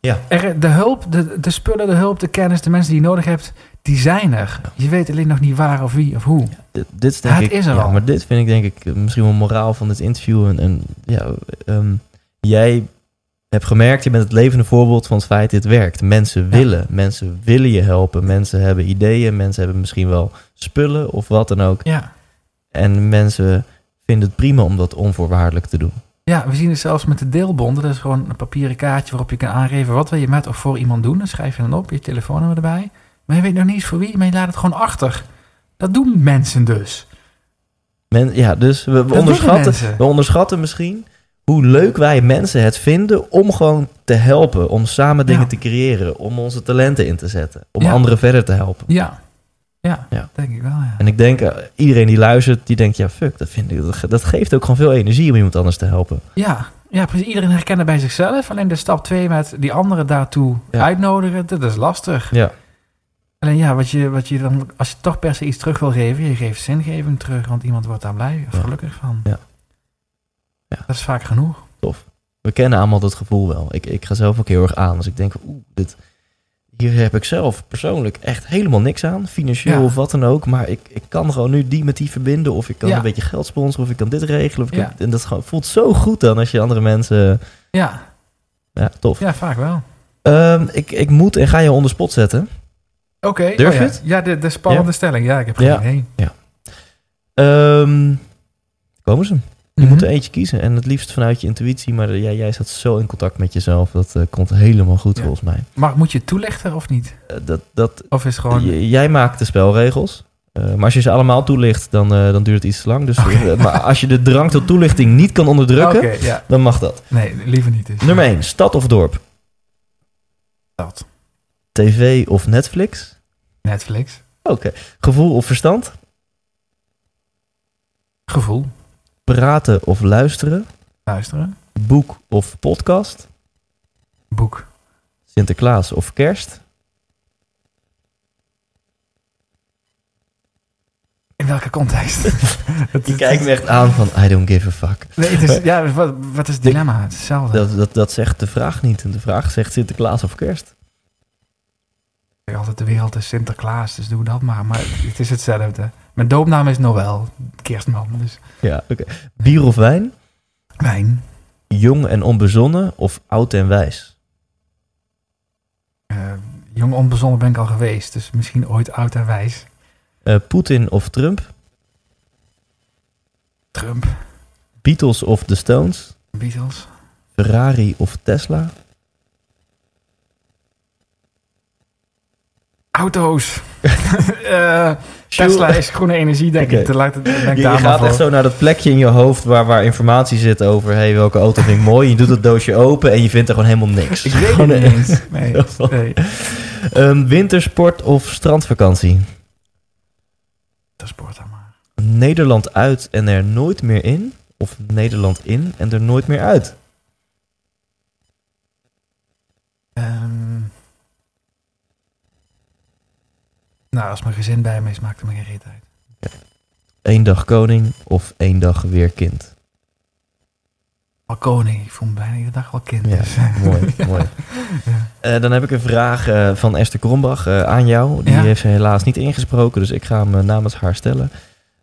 Ja. er, de hulp, de, de spullen, de hulp, de kennis, de mensen die je nodig hebt, die zijn er. Je weet alleen nog niet waar of wie of hoe. Dit, dit is denk ik, is er ja, al. Maar dit vind ik denk ik eh, misschien wel moraal van dit interview. En, en ja, ehm, jij hebt gemerkt, je bent het levende voorbeeld van het feit dit werkt. Mensen willen, mensen willen je helpen. Mensen hebben ideeën, mensen hebben misschien wel spullen of wat dan ook. Ja. En mensen vinden het prima om dat onvoorwaardelijk te doen. Ja, we zien het zelfs met de deelbonden. Dat is gewoon een papieren kaartje waarop je kan aangeven wat wil je met of voor iemand doen. Dan schrijf je dan op, je telefoonnummer erbij. Maar je weet nog niet eens voor wie, maar je laat het gewoon achter. Dat doen mensen dus. Men, ja, dus we, onderschatten, we onderschatten misschien hoe leuk wij mensen het vinden om gewoon te helpen. Om samen dingen Ja. te creëren. Om onze talenten in te zetten. Om Ja. anderen verder te helpen. Ja, ja, Ja. denk ik wel, ja. En ik denk, eh, iedereen die luistert, die denkt, ja fuck, dat, vind ik, dat, ge- dat geeft ook gewoon veel energie om iemand anders te helpen. Ja, ja, precies. Iedereen herkent het bij zichzelf. Alleen de stap 2 met die anderen daartoe Ja. uitnodigen, dat is lastig. Ja, Alleen ja, wat je, wat je dan, als je toch per se iets terug wil geven, je geeft zingeving terug, want iemand wordt daar blij of Ja. gelukkig van. Ja. Ja. Dat is vaak genoeg. tof. We kennen allemaal dat gevoel wel. Ik, ik ga zelf ook heel erg aan. Dus ik denk, oeh, dit, hier heb ik zelf persoonlijk echt helemaal niks aan. Financieel Ja. of wat dan ook. Maar ik, ik kan gewoon nu die met die verbinden. Of ik kan Ja. een beetje geld sponsoren. Of ik kan dit regelen. Of ik Ja. kan- en dat voelt zo goed dan als je andere mensen... Ja, Ja, tof. ja vaak wel. Ehm, ik, ik moet en ga je onder spot zetten. Oké. Durf oh je ja. het? Ja, de, de spannende stelling. Ja, ik heb geen Ja. idee. Ehm, komen ze. Je Mhm. moet er eentje kiezen. En het liefst vanuit je intuïtie. Maar eh, jij, jij staat zo in contact met jezelf. Dat eh, komt helemaal goed Ja. volgens mij. Maar moet je het toelichten of niet? Eh, dat, dat, Of is gewoon... Jij maakt de spelregels. Maar als je ze allemaal toelicht, dan, dan duurt het iets te lang. Dus, maar als je de drang tot toelichting niet kan onderdrukken, ja. dan mag dat. Nee, liever niet dus. Nummer 1, stad of dorp? Dat. TV of Netflix? Netflix. Oké. Gevoel of verstand? Gevoel. Praten of luisteren? Luisteren. Boek of podcast? Boek. Sinterklaas of kerst? In welke context? Het Je kijkt me echt aan van, I don't give a fuck. Nee, het is, ja, wat, wat is het dilemma? Het is hetzelfde. Dat, dat, dat zegt de vraag niet. En de vraag zegt Sinterklaas of kerst. Altijd de wereld is Sinterklaas, dus doe dat maar. Maar het is hetzelfde. Mijn doopnaam is Noël, kerstman. Dus Ja, oké. Bier of wijn? wijn. Jong en onbezonnen of oud en wijs? Eh, jong onbezonnen ben ik al geweest, dus misschien ooit oud en wijs. Eh, Poetin of Trump? Trump, Beatles of The Stones? Beatles, Ferrari of Tesla? Auto's. Eh, Tesla is groene energie, denk ik. Laat het, denk Je, je gaat echt zo naar dat plekje in je hoofd waar, waar informatie zit over hey, welke auto vind ik mooi. Je doet het doosje open en je vindt er gewoon helemaal niks. Ik weet het niet een- eens. Nee, nee. Ehm, wintersport of strandvakantie? Dat sport dan maar. Nederland uit en er nooit meer in? Of Nederland in en er nooit meer uit? Ehm, nou, als mijn gezin bij me is, maakt het me geen reet uit. Eén dag koning of één dag weer kind? Al koning, ik voel me bijna iedere dag wel kind. Ja, dus. mooi, mooi. Eh, dan heb ik een vraag eh, van Esther Krombach eh, aan jou. Die heeft ze helaas niet ingesproken, dus ik ga hem namens haar stellen.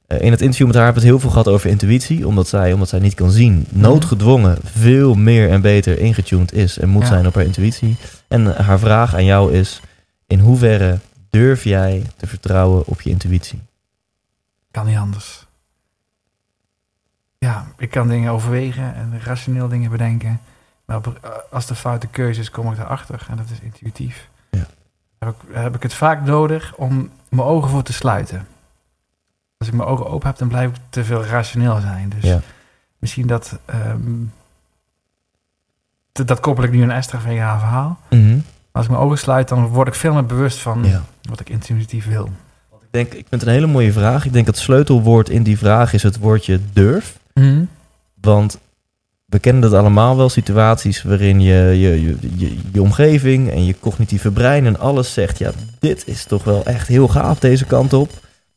In het interview met haar hebben we het heel veel gehad over intuïtie, omdat zij, omdat zij niet kan zien, noodgedwongen veel meer en beter ingetuned is en moet zijn op haar intuïtie. En haar vraag aan jou is, in hoeverre durf jij te vertrouwen op je intuïtie? kan niet anders. Ja, ik kan dingen overwegen en rationeel dingen bedenken. Maar op- als de foute keuze is, kom ik erachter. En dat is intuïtief. Ja. Heb ik, heb ik het vaak nodig om mijn ogen voor te sluiten. Als ik mijn ogen open heb, dan blijf ik te veel rationeel zijn. Dus Ja. misschien dat... ehm, dat- koppel ik nu aan Esther van haar verhaal. Mhm. Als ik mijn ogen sluit, dan word ik veel meer bewust van Ja. wat ik intuïtief wil. Ik, denk, ik vind het een hele mooie vraag. Ik denk dat het sleutelwoord in die vraag is het woordje durf. Want we kennen dat allemaal wel, situaties waarin je, je, je, je, je omgeving en je cognitieve brein en alles zegt, ja, dit is toch wel echt heel gaaf deze kant op.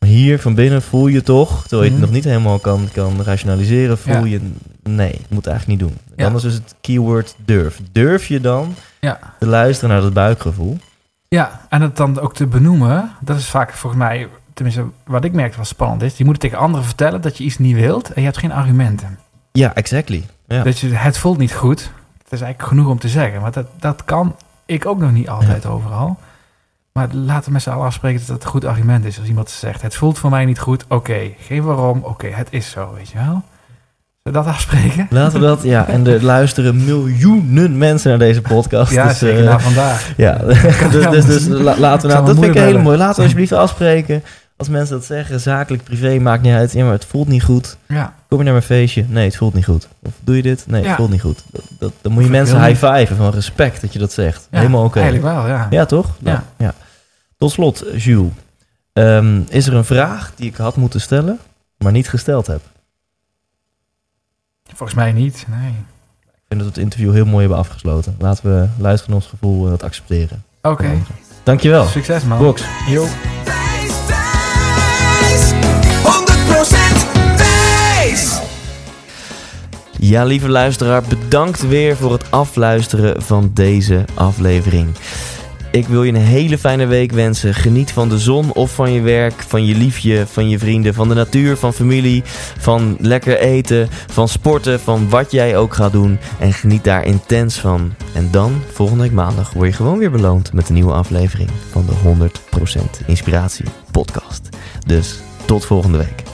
Hier van binnen voel je toch, terwijl je het Mhm. nog niet helemaal kan, kan rationaliseren, voel Ja. je, nee, moet het eigenlijk niet doen. Ja. Dan is dus het keyword durf. Durf je dan Ja. te luisteren naar dat buikgevoel? Ja, en het dan ook te benoemen, dat is vaak volgens mij, tenminste wat ik merkte wat spannend is, je moet het tegen anderen vertellen dat je iets niet wilt en je hebt geen argumenten. Ja, exactly. Ja. Dat je, het voelt niet goed, het is eigenlijk genoeg om te zeggen, maar dat, dat kan ik ook nog niet altijd overal. Maar laten we met z'n allen afspreken dat het een goed argument is. Als iemand zegt, het voelt voor mij niet goed, oké, geen waarom, oké, het is zo, weet je wel. Zullen we dat afspreken? Laten we dat, ja, en er luisteren miljoenen mensen naar deze podcast. Ja, dus, zeker eh, vandaag. Ja, dus, dus, dus la- laten we nou, dat mijn vind ik heel mooi. Laten we alsjeblieft afspreken. Als mensen dat zeggen, zakelijk, privé, maakt niet uit. Ja, maar het voelt niet goed. Ja, Kom je naar mijn feestje? Nee, het voelt niet goed. Of doe je dit? Nee, het voelt niet goed. Dat, dat, dan moet je mensen high-fiven van respect dat je dat zegt. ja Helemaal oké. eigenlijk wel, ja. Ja, toch? Nou, Ja. Tot slot, Jules. Ehm, is er een vraag die ik had moeten stellen, maar niet gesteld heb? Volgens mij niet, nee. Ik vind dat we het interview heel mooi hebben afgesloten. Laten we luisteren naar ons gevoel en dat accepteren. Oké, Dankjewel. succes man. Box. Yo. Wijs, wijs, 100% wijs. Ja, lieve luisteraar, bedankt weer voor het afluisteren van deze aflevering. Ik wil je een hele fijne week wensen. Geniet van de zon of van je werk, van je liefje, van je vrienden, van de natuur, van familie, van lekker eten, van sporten, van wat jij ook gaat doen. En geniet daar intens van. En dan, volgende week maandag, word je gewoon weer beloond met een nieuwe aflevering van de 100% Inspiratie Podcast. Dus tot volgende week.